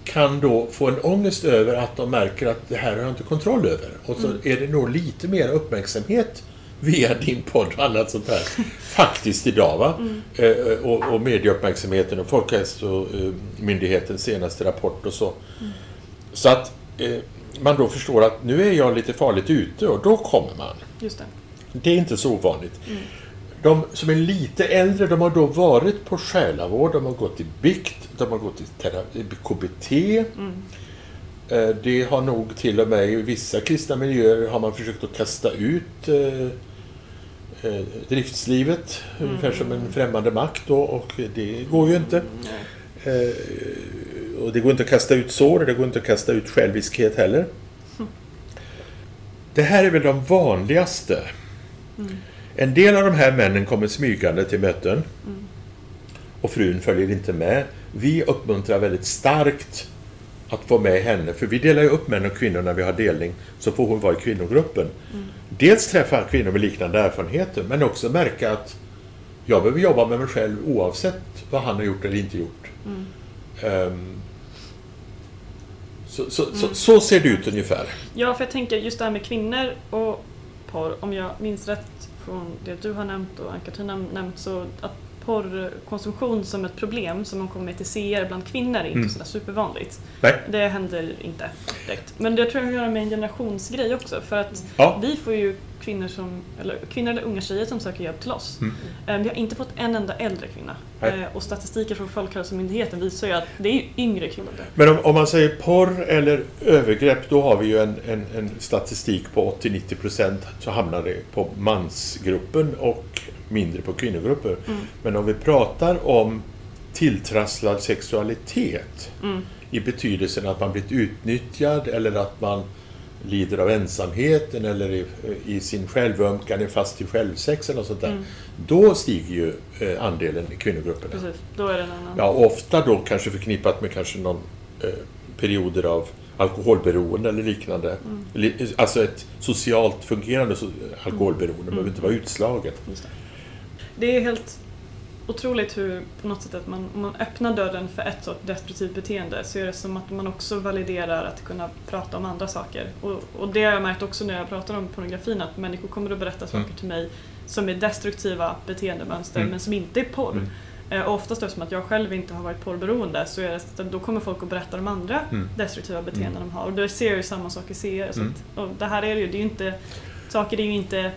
kan då få en ångest över att de märker att det här har jag inte kontroll över. Och så mm. är det nog lite mer uppmärksamhet via din podd och annat sånt här. [laughs] Faktiskt idag va. Mm. Eh, och, och medieuppmärksamheten och Folkhälsomyndighetens senaste rapport och så. Mm. Så att eh, man då förstår att nu är jag lite farligt ute och då kommer man. Just det. Det är inte så ovanligt. Mm. De som är lite äldre, de har då varit på själavård, de har gått i bikt, de har gått i KBT. Mm. Eh, det har nog till och med i vissa kristna miljöer har man försökt att kasta ut eh, eh, driftslivet, mm. ungefär som en främmande makt då, och det går ju inte. Mm. Och det går inte att kasta ut sår, det går inte att kasta ut själviskhet heller. Mm. Det här är väl de vanligaste. Mm. En del av de här männen kommer smygande till möten. Mm. Och frun följer inte med. Vi uppmuntrar väldigt starkt att få med henne, för vi delar ju upp män och kvinnor när vi har delning, så får hon vara i kvinnogruppen. Mm. Dels träffa kvinnor med liknande erfarenheter, men också märka att jag behöver jobba med mig själv oavsett vad han har gjort eller inte gjort. Mm. Um, så, så, mm. så, så, ser det ut ungefär. Ja, för jag tänker just det här med kvinnor och porr, om jag minns rätt från det du har nämnt och Ann-Katrin har nämnt, så att porrkonsumtion som ett problem som man kommer till CR bland kvinnor är inte mm. sådär supervanligt. Nej. Det händer inte direkt. Men det tror jag har att göra med en generationsgrej också för att ja. vi får ju kvinnor, som, eller, kvinnor eller unga tjejer som söker hjälp till oss. Mm. Eh, vi har inte fått en enda äldre kvinna. Nej. Eh, och statistiken från Folkhälsomyndigheten visar ju att det är yngre kvinnor. Men om, om, man säger porr eller övergrepp då har vi ju en, en, en statistik på 80-90% så hamnar det på mansgruppen och mindre på kvinnogrupper. Mm. Men om vi pratar om tilltrasslad sexualitet mm. i betydelsen att man blivit utnyttjad eller att man lider av ensamheten eller i, i sin självömkan är fast i självsex eller något sånt där. Mm. Då stiger ju eh, andelen i kvinnogrupperna. Precis, då är det en annan. Ja, ofta då kanske förknippat med kanske någon eh, perioder av alkoholberoende eller liknande. Mm. Alltså ett socialt fungerande alkoholberoende, mm. behöver inte vara utslaget. Det. det. är helt otroligt hur på något sätt att man, om man öppnar dörren för ett sorts destruktivt beteende så är det som att man också validerar att kunna prata om andra saker. Och, och det har jag märkt också när jag pratar om pornografin att människor kommer att berätta saker mm. till mig som är destruktiva beteendemönster mm. men som inte är porr. Mm. Eh, och oftast eftersom att jag själv inte har varit porrberoende så är det, då kommer folk att berätta om andra mm. destruktiva beteenden mm. de har. Och då ser jag ju samma sak i CR. Så mm. att, och det här är ju, det är ju inte, saker är ju inte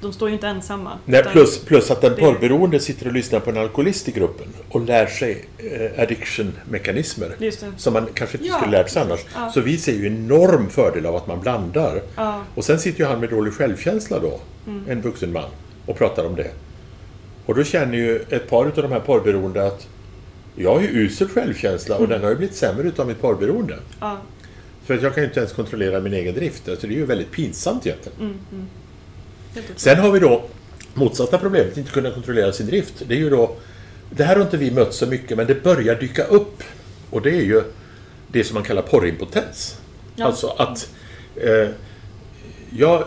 de står ju inte ensamma. Nej, plus, plus att den porrberoende sitter och lyssnar på en alkoholist i gruppen och lär sig eh, addiction-mekanismer som man kanske inte ja, skulle lärt sig annars. Ja. Så vi ser ju enorm fördel av att man blandar. Ja. Och sen sitter ju han med dålig självkänsla då, mm. en vuxen man, och pratar om det. Och då känner ju ett par av de här porrberoende att jag har ju usel självkänsla och mm. den har ju blivit sämre utav mitt porrberoende. För att jag kan ju inte ens kontrollera min egen drift. Alltså det är ju väldigt pinsamt egentligen. Mm, mm. Sen har vi då motsatta problemet, inte kunna kontrollera sin drift. Det är ju då, det här har inte vi mött så mycket, men det börjar dyka upp. Och det är ju det som man kallar porrimpotens. Ja. Alltså att eh, jag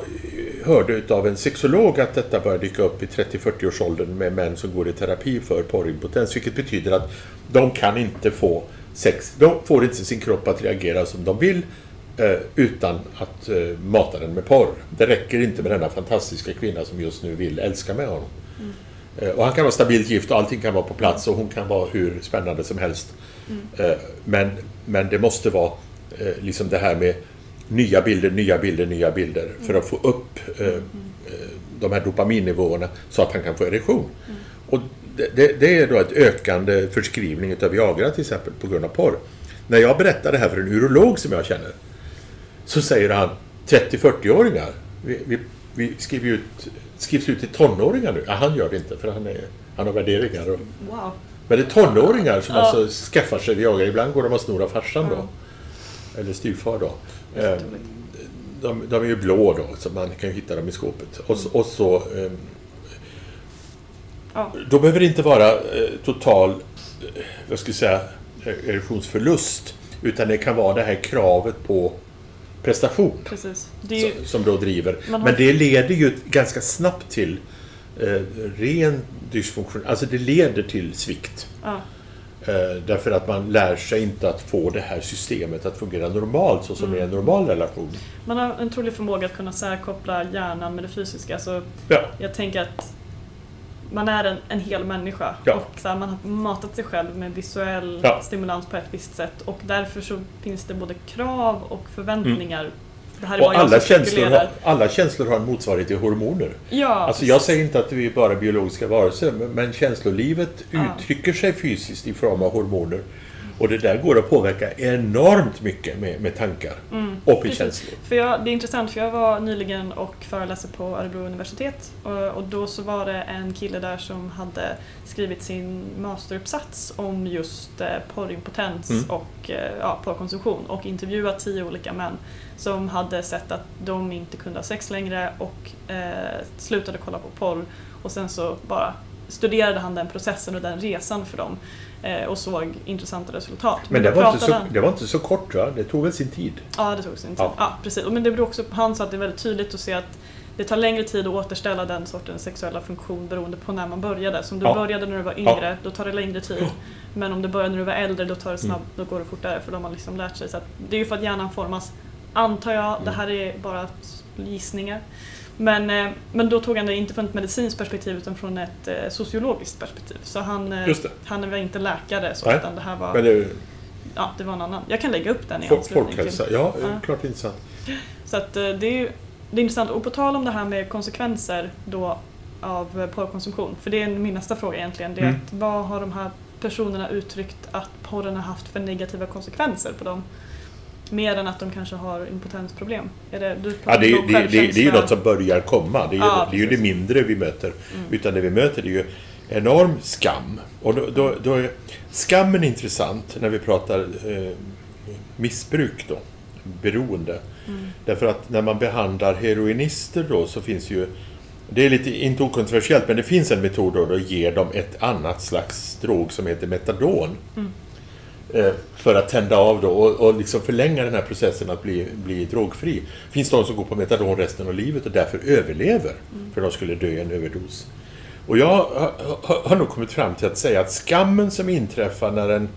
hörde av en sexolog att detta börjar dyka upp i 30-40-årsåldern med män som går i terapi för porrimpotens. Vilket betyder att de kan inte få sex. De får inte sin kropp att reagera som de vill utan att eh, mata den med porr. Det räcker inte med denna fantastiska kvinna som just nu vill älska med honom. Mm. Eh, och han kan vara stabilt gift och allting kan vara på plats och hon kan vara hur spännande som helst. Mm. Men, men det måste vara liksom det här med nya bilder, nya bilder, nya bilder mm. för att få upp mm. de här dopaminnivåerna så att han kan få erektion. Mm. Och det, det, är då ett ökande förskrivning av Viagra till exempel på grund av porr. När jag berättar det här för en urolog som jag känner Så säger han 30-40-åringar. Vi, vi, vi skriver ut, skrivs ut till tonåringar nu. Ja, han gör det inte för han, är, han har värderingar. Och, Wow. men det är tonåringar som Ja. alltså skaffar sig Viagra. Ibland går de och snor av farsan då. Eller styvfar då. Eh, de, de är ju blå då, så man kan ju hitta dem i skåpet. Och, så- och så... Eh, Ja. då behöver det inte vara eh, total, eh, vad ska jag säga, erosionsförlust. Utan det kan vara det här kravet på prestation. Ju, som, då driver. Har- Men det leder ju ganska snabbt till eh, ren dysfunktion. Alltså det leder till svikt. ja, Eh, därför att man lär sig inte att få det här systemet att fungera normalt så som är en normal relation. man har en trolig förmåga att kunna särkoppla hjärnan med det fysiska. Alltså, Ja, jag tänker att man är en, en hel människa Ja. och så här, man har matat sig själv med visuell Ja. stimulans på ett visst sätt och därför så finns det både krav och förväntningar. Är och alla känslor, har, alla känslor har en motsvarighet till hormoner. Ja, Alltså jag säger inte att vi är bara biologiska varelser, men- men känslolivet Ja. uttrycker sig fysiskt i form av hormoner. Och det där går att påverka enormt mycket med, med tankar och med Mm. Känslor. För jag, det är intressant för jag var nyligen och föreläste på Örebro universitet och, och då så var det en kille där som hade skrivit sin masteruppsats om just eh, porrimpotens Mm. och eh, ja, porrkonsumtion och intervjuat tio olika män som hade sett att de inte kunde ha sex längre och eh, slutade kolla på porr och sen så bara studerade han den processen och den resan för dem och såg intressanta resultat. Men det då var, inte så, det var inte så kort va? Det tog väl sin tid? Ja, det tog sin tid. Ja. Ja. precis. Men det beror också på, han sa att det är väldigt tydligt att se att det tar längre tid att återställa den sortens sexuella funktion beroende på när man började. Så om du Ja. började när du var yngre, då tar det längre tid. Men om du började när du var äldre, då tar det snabbt, då går det fortare för de har liksom lärt sig. Så det är ju för att hjärnan formas, antar jag, det här är bara gissningar. Men, eh, men då tog han det inte från ett medicinskt perspektiv utan från ett eh, sociologiskt perspektiv. Så han, eh, han var inte läkare, så, Nej. utan det här var, Men det, ja, det var en annan. Jag kan lägga upp den i Fol- anslutning till. Folkhälsa, ja, Ja. klart intressant. Så att det är ju det är intressant. Och på tal om det här med konsekvenser då av porrkonsumtion, för det är min nästa fråga egentligen. Det är Mm. att vad har de här personerna uttryckt att porren har haft för negativa konsekvenser på dem? Mer än att de kanske har impotensproblem. Är det, du Ja, det, det, det, det är ju något som börjar komma. Det är ju, Ja, det, är ju det mindre vi möter. Mm. Utan det vi möter det är ju enorm skam. Och då, då, då är skammen intressant när vi pratar eh, missbruk då. Beroende. Mm. Därför att när man behandlar heroinister då så finns ju det är lite, inte okontroversiellt, men det finns en metod då att ge dem ett annat slags drog som heter metadon. Mm. Eh, För att tända av då och, och liksom förlänga den här processen att bli, bli drogfri. Finns de som går på metadon resten av livet och därför överlever. För de skulle dö i en överdos. Och jag har, har, har nog kommit fram till att säga att skammen som inträffar när en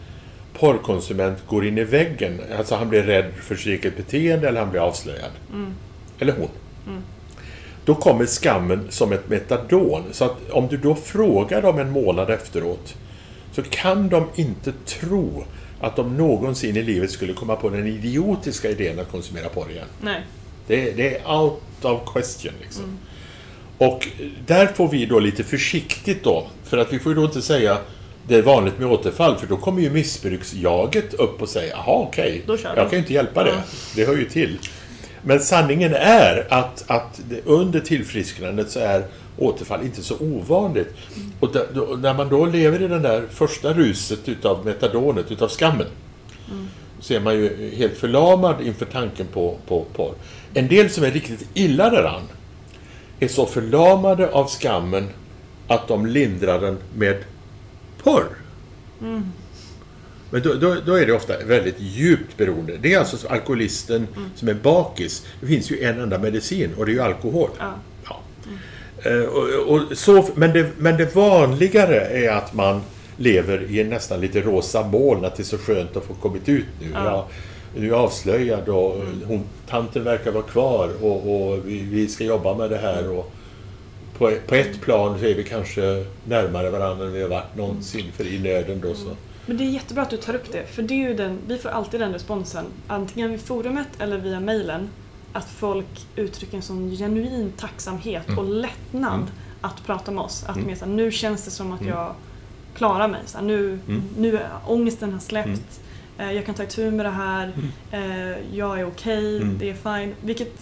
porrkonsument går in i väggen, alltså han blir rädd för sitt eget beteende eller han blir avslöjad. Mm. Eller hon. Då kommer skammen som ett metadon. Så att om du då frågar dem en månad efteråt så kan de inte tro att de någonsin i livet skulle komma på den idiotiska idén att konsumera porr igen. Nej. Det, är- det är out of question liksom. Och där får vi då lite försiktigt då, för att vi får ju då inte säga det är vanligt med återfall, för då kommer ju missbruksjaget upp och säger jaha okej, vi." jag kan ju inte hjälpa det. Ja. Det hör ju till. Men sanningen är att, att under tillfrisknandet så är återfall inte så ovanligt. Och där, då, när man då lever i den där första ruset utav metadonet, utav skammen, så är man ju helt förlamad inför tanken på, på porr. En del som är riktigt illa däran är så förlamade av skammen att de lindrar den med porr. Men då, då, då är det ofta väldigt djupt beroende. Det är alltså så alkoholisten som är bakis. Det finns ju en enda medicin och det är ju alkohol. Ja. Ja. Eh, Och, och så, men, det, men det vanligare är att man lever i nästan lite rosa moln, att det är så skönt att få kommit ut nu. Ja. Ja. Nu är jag avslöjad och hon, tanten verkar vara kvar och, och vi, vi ska jobba med det här. Och på, på ett plan så är vi kanske närmare varandra än vi har varit någonsin, för i nöden då så. Men det är jättebra att du tar upp det, för det är den, vi får alltid den responsen, antingen vid forumet eller via mejlen, att folk uttrycker en sån genuin tacksamhet och lättnad Mm. att prata med oss. Att Mm. mer så här, nu känns det som att Mm. jag klarar mig. Så här, nu, Mm. nu är ångesten har släppt. Mm. eh, jag kan ta itu med det här, mm. eh, jag är okej, okay, mm. det är fine. Vilket,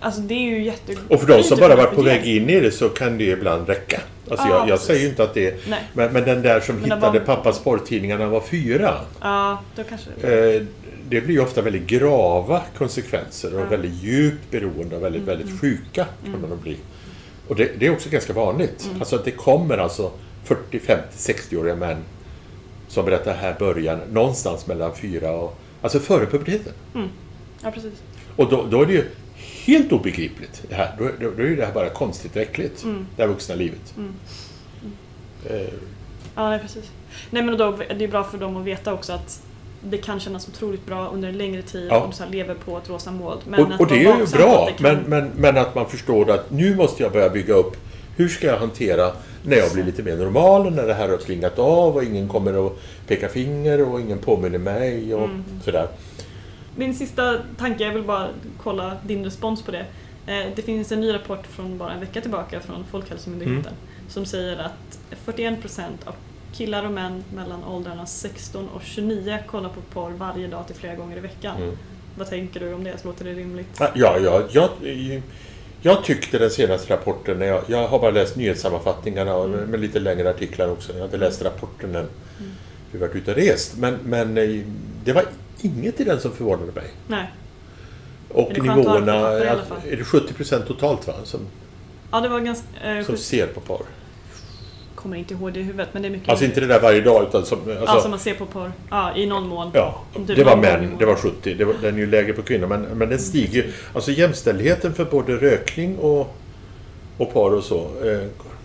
alltså det är ju jätte... Och för de som bara varit på väg in i det så kan det ibland räcka. Alltså ah, jag, jag säger ju inte att det är... Men, men, den där som men hittade var... pappas porrtidningar när han var fyra. Ja, då kanske det det blir ju ofta väldigt grava konsekvenser och väldigt djupt beroende och väldigt, mm. väldigt sjuka kan mm. man bli. Och det, det, är också ganska vanligt. Mm. Alltså att det kommer alltså 40, 50, 60-åriga män som berättar här början någonstans mellan fyra och... Alltså före puberteten. Mm. Ja, precis. Och då, då är det ju helt obegripligt. Det här. Då, då, då är det här bara konstigt och äckligt. Mm. Det här vuxna livet. Mm. Mm. Eh. Ja, nej, precis. Nej, men då, det är bra för dem att veta också att det kan kännas otroligt bra under en längre tid ja. om du lever på ett rosa moln. och, och det är ju bra, kan... men, men, men att man förstår att nu måste jag börja bygga upp hur ska jag hantera när jag blir lite mer normal, när det här har klingat av och ingen kommer att peka finger och ingen påminner mig och mm. sådär. Min sista tanke, jag vill bara kolla din respons på det. Eh, det finns en ny rapport från bara en vecka tillbaka från Folkhälsomyndigheten mm. som säger att 41 procent av killar och män mellan åldrarna 16 och 29 kollar på porr varje dag till flera gånger i veckan. Mm. Vad tänker du om det? Låter det rimligt? Ja, ja, jag, jag tyckte den senaste rapporten, jag, jag har bara läst nyhetssammanfattningarna och mm. med lite längre artiklar också. Jag har inte läst rapporten än mm. vi varit ute och rest. Men, men eh, det var inget i den som förvånade mig. Nej. Och är nivåerna, är det 70% totalt va? Som, ja, det var ganska... Eh, som ser på porr kommer inte ihåg det i huvudet men det är mycket Alltså inte det där varje dag utan som... Alltså, som man ser på porr. Ja, i någon mån. Ja, det var män. Det var 70. Det var, den är ju lägre på kvinnor men, men den stiger ju. Alltså jämställdheten för både rökning och, och porr och så eh,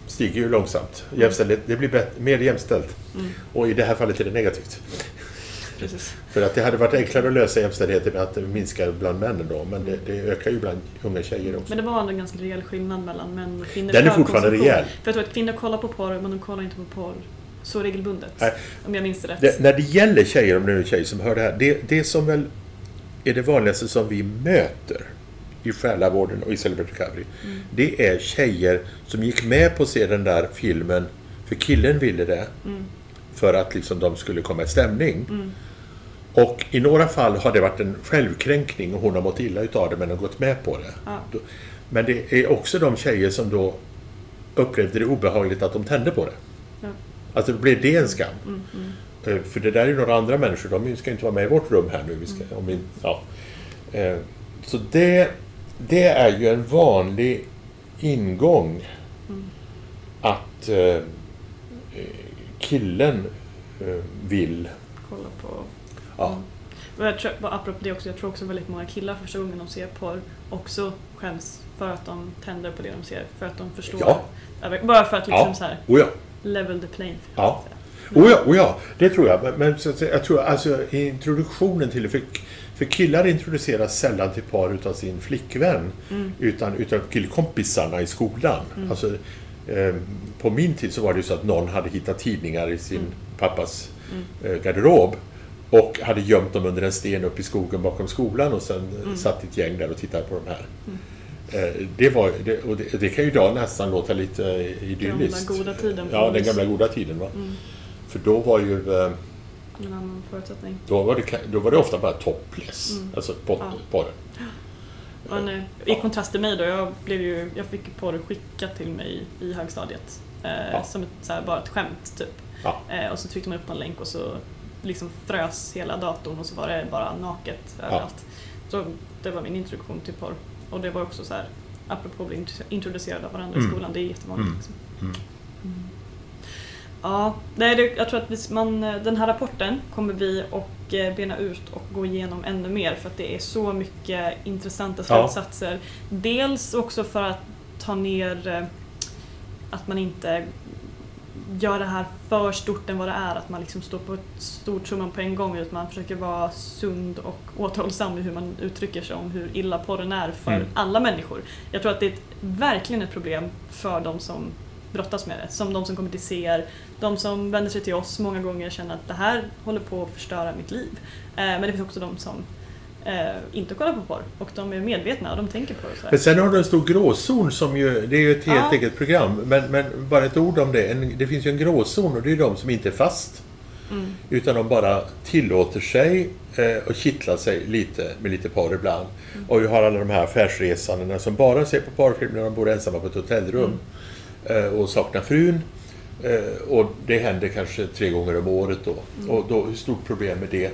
stiger ju långsamt. Jämställdhet, det blir bättre, mer jämställt. Mm. Och i det här fallet är det negativt. Precis. För att det hade varit enklare att lösa jämställdheten med att minska bland männen då, men det, det, ökar ju bland unga tjejer också. Men det var ändå en ganska rejäl skillnad mellan män och kvinnor. Den är fortfarande rejäl. För jag tror att kvinnor kollar på porr, men de kollar inte på porr så regelbundet. Nej. Om jag minns det rätt. Det, när det gäller tjejer, om det är en tjej som hör det här, det, det som väl är det vanligaste som vi möter i själavården och i Celebrity Recovery, mm. det är tjejer som gick med på att se den där filmen för killen ville det. Mm. För att liksom de skulle komma i stämning. Mm. Och i några fall har det varit en självkränkning och hon har mått illa utav det men har gått med på det. Ja. Men det är också de tjejer som då upplevde det obehagligt att de tände på det. Ja. Alltså blev det en skam. Mm, mm. Eh, för det där är ju några andra människor, de ska inte vara med i vårt rum här nu. Vi ska, mm. om vi, ja. Eh, så det, det är ju en vanlig ingång mm. att eh, killen vill kolla på Ja. Och jag tror, apropå det också, jag tror också väldigt många killar första gången de ser porr också skäms för att de tänder på det de ser. För att de förstår. Ja. Bara för att liksom ja. så här, oh ja. level the plane. Ja. Oh ja, oh ja, det tror jag. Men, men så, jag tror alltså introduktionen till det. För, för killar introduceras sällan till par utav sin flickvän. Mm. Utan utav killkompisarna i skolan. Mm. Alltså, eh, på min tid så var det ju så att någon hade hittat tidningar i sin mm. pappas mm. eh, garderob. Och hade gömt dem under en sten upp i skogen bakom skolan och sen mm. satt ett gäng där och tittade på de här. Mm. Eh, det, var, det, och det, det, kan ju idag nästan låta lite idylliskt. Gamla goda tiden. Ja, den gamla goda tiden. Va? Mm. För då var ju... Eh, en annan förutsättning. Då var det, då var det ofta bara topless. Mm. Alltså på, ja. porren. Men, eh, I kontrast till mig då, jag, blev ju, jag fick porr skickat till mig i högstadiet. Eh, ja. Som ett, så här, bara ett skämt typ. Ja. Eh, och så tryckte man upp en länk och så liksom frös hela datorn och så var det bara naket överallt. Ja. Så det var min introduktion till porr. Och det var också så här, apropå att bli introducerad av varandra mm. i skolan, det är jättevanligt. Mm. Liksom. Mm. Ja, nej, jag tror att man, den här rapporten kommer vi att eh, bena ut och gå igenom ännu mer för att det är så mycket intressanta slutsatser. Ja. Dels också för att ta ner eh, att man inte gör det här för stort än vad det är, att man liksom står på ett stort trumman på en gång utan man försöker vara sund och återhållsam i hur man uttrycker sig om hur illa porren är för mm. alla människor. Jag tror att det är ett, verkligen ett problem för de som brottas med det, som de som kommer till CR, de som vänder sig till oss många gånger känner att det här håller på att förstöra mitt liv. Eh, men det finns också de som eh, inte kollar på porr. Och de är medvetna och de tänker på det. Så Men sen har du en stor gråzon som ju, det är ju ett helt ja. eget program. Men, men bara ett ord om det. En, det finns ju en gråzon och det är de som inte är fast. Mm. Utan de bara tillåter sig eh, och kittla sig lite med lite porr ibland. Mm. Och vi har alla de här affärsresandena som bara ser på porrfilmer när de bor ensamma på ett hotellrum mm. eh, och saknar frun. Eh, och det händer kanske tre gånger om året då. Mm. Och då, hur stort problem är det?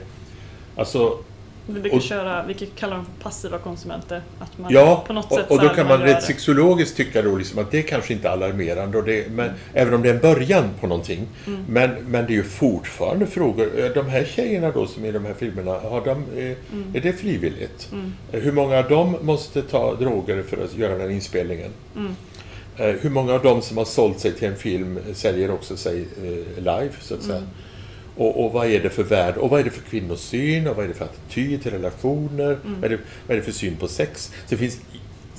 Alltså, vi brukar och, köra, vi kallar dem passiva konsumenter. Att man ja, på något sätt och då kan man, man rätt sexologiskt tycka då liksom att det kanske inte är alarmerande. Och det, men, mm. Även om det är en början på någonting. Mm. Men, men det är ju fortfarande frågor. Eh, de här tjejerna då som är i de här filmerna, har de, är, eh, mm. är det frivilligt? Mm. Hur många av dem måste ta droger för att göra den inspelningen? Mm. Hur många av dem som har sålt sig till en film säljer också sig live, så att säga? Mm. Och, och, vad är det för värld? Och vad är det för kvinnosyn? Och vad är det för attityd till relationer? Mm. Vad, är det, vad är det för syn på sex? Så det finns,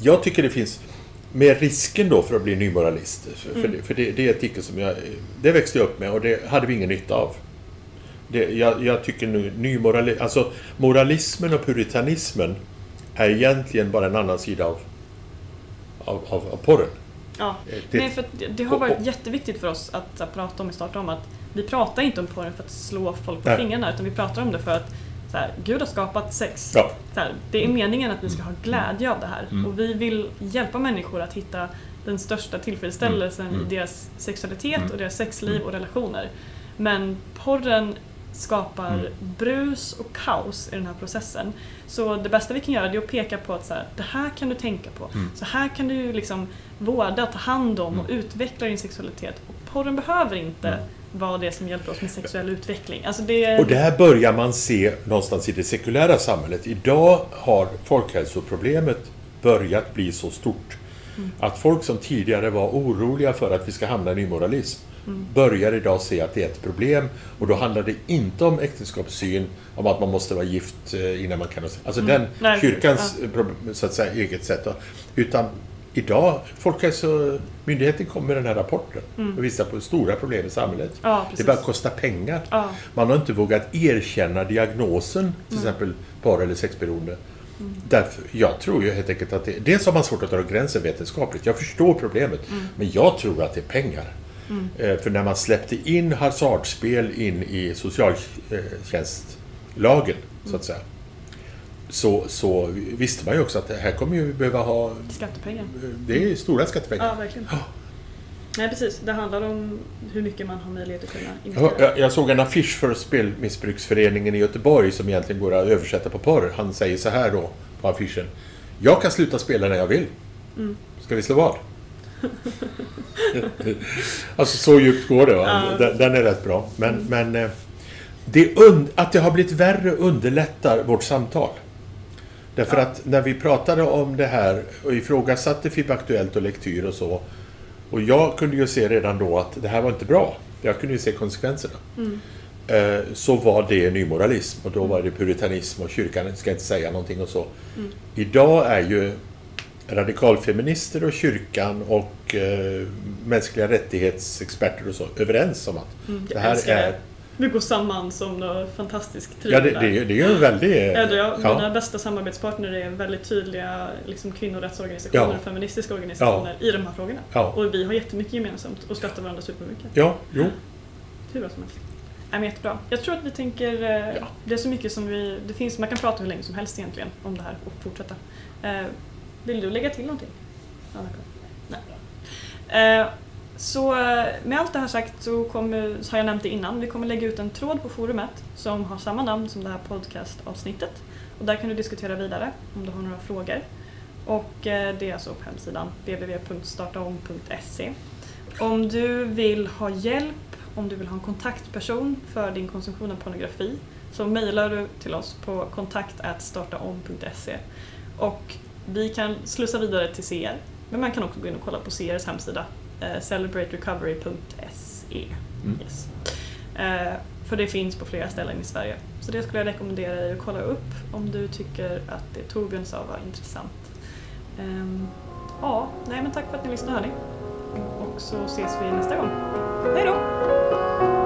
jag tycker det finns med risken då för att bli nymoralist. För, mm. för, det, för det, det, är ett icke som jag... Det växte jag upp med och det hade vi ingen nytta av. Det, jag, jag, tycker nu nymoralism... Alltså moralismen och puritanismen är egentligen bara en annan sida av, av, av, av porren. Ja, det, Nej, för det har varit och, och, jätteviktigt för oss att, att prata om i starten om att vi pratar inte om porren för att slå folk på Nej. fingrarna utan vi pratar om det för att så här, Gud har skapat sex. Ja. Så här, det är meningen att vi ska ha glädje av det här mm. och vi vill hjälpa människor att hitta den största tillfredsställelsen mm. i deras sexualitet mm. och deras sexliv mm. och relationer. Men porren skapar mm. brus och kaos i den här processen. Så det bästa vi kan göra är att peka på att så här, det här kan du tänka på. Mm. Så här kan du liksom vårda, ta hand om och utveckla din sexualitet. Och porren behöver inte vara det som hjälper oss med sexuell utveckling. Alltså det... Och det här börjar man se någonstans i det sekulära samhället. Idag har folkhälsoproblemet börjat bli så stort mm. att folk som tidigare var oroliga för att vi ska hamna i nymoralism mm. börjar idag se att det är ett problem. Och då handlar det inte om äktenskapssyn, om att man måste vara gift eh, innan man kan... Alltså mm. den Nej, kyrkans ja. så att säga, eget sätt. Utan idag, Folkhälsomyndigheten kom med den här rapporten mm. och visar på stora problem i samhället. Ja, det bara kostar pengar. Ja. Man har inte vågat erkänna diagnosen, till mm. exempel par eller sexberoende. Mm. Därför, jag tror ju helt enkelt att det, dels har man svårt att dra gränsen vetenskapligt. Jag förstår problemet. Mm. Men jag tror att det är pengar. Mm. För när man släppte in hasardspel in i socialtjänstlagen, så att säga så, så visste man ju också att det här kommer ju behöva ha... Skattepengar. Det är stora skattepengar. Ja, verkligen. Nej, precis. Det handlar om hur mycket man har möjlighet att kunna investera. Jag, jag såg en affisch för Spelmissbruksföreningen i Göteborg som egentligen går att översätta på porr. Han säger så här då på affischen. Jag kan sluta spela när jag vill. Mm. Ska vi slå vad? [laughs] alltså så djupt går det. Va? Den, den, är rätt bra. Men, mm. men eh, det att det har blivit värre underlättar vårt samtal. Därför ja. att när vi pratade om det här och ifrågasatte FIB Aktuellt och Lektyr och så. Och jag kunde ju se redan då att det här var inte bra. Jag kunde ju se konsekvenserna. Mm. Eh, så var det nymoralism och då var det puritanism och kyrkan ska inte säga någonting och så. Mm. Idag är ju radikalfeminister och kyrkan och eh, mänskliga rättighetsexperter och så överens om att mm, det här är vi går samman som något fantastiskt trio. Ja, det, det, det är ju en väldigt... Ja, ja. Mina bästa samarbetspartner är väldigt tydliga liksom, kvinnorättsorganisationer och feministiska organisationer i de här frågorna. Och vi har jättemycket gemensamt och stöttar varandra supermycket. Ja, jo. Hur bra som helst. Nej, men jättebra. Jag tror att vi tänker... Eh, ja. Det är så mycket som vi... Det finns, man kan prata hur länge som helst egentligen om det här och fortsätta. Eh, vill du lägga till någonting? Nej. Eh, så med allt det här sagt så, kommer, så har jag nämnt det innan, vi kommer lägga ut en tråd på forumet som har samma namn som det här podcastavsnittet. Och där kan du diskutera vidare om du har några frågor. Och eh, det är alltså på hemsidan www.startaom.se. Om du vill ha hjälp, om du vill ha en kontaktperson för din konsumtion av pornografi så mejlar du till oss på kontakt.startaom.se och vi kan slussa vidare till CR. Men man kan också gå in och kolla på CRs hemsida eh, celebraterecovery.se. Mm. Yes. Eh, för det finns på flera ställen i Sverige. Så det skulle jag rekommendera dig att kolla upp om du tycker att det Torbjörn sa var intressant. Um, ja, nej men tack för att ni lyssnade hörni. Och så ses vi nästa gång. Hej då!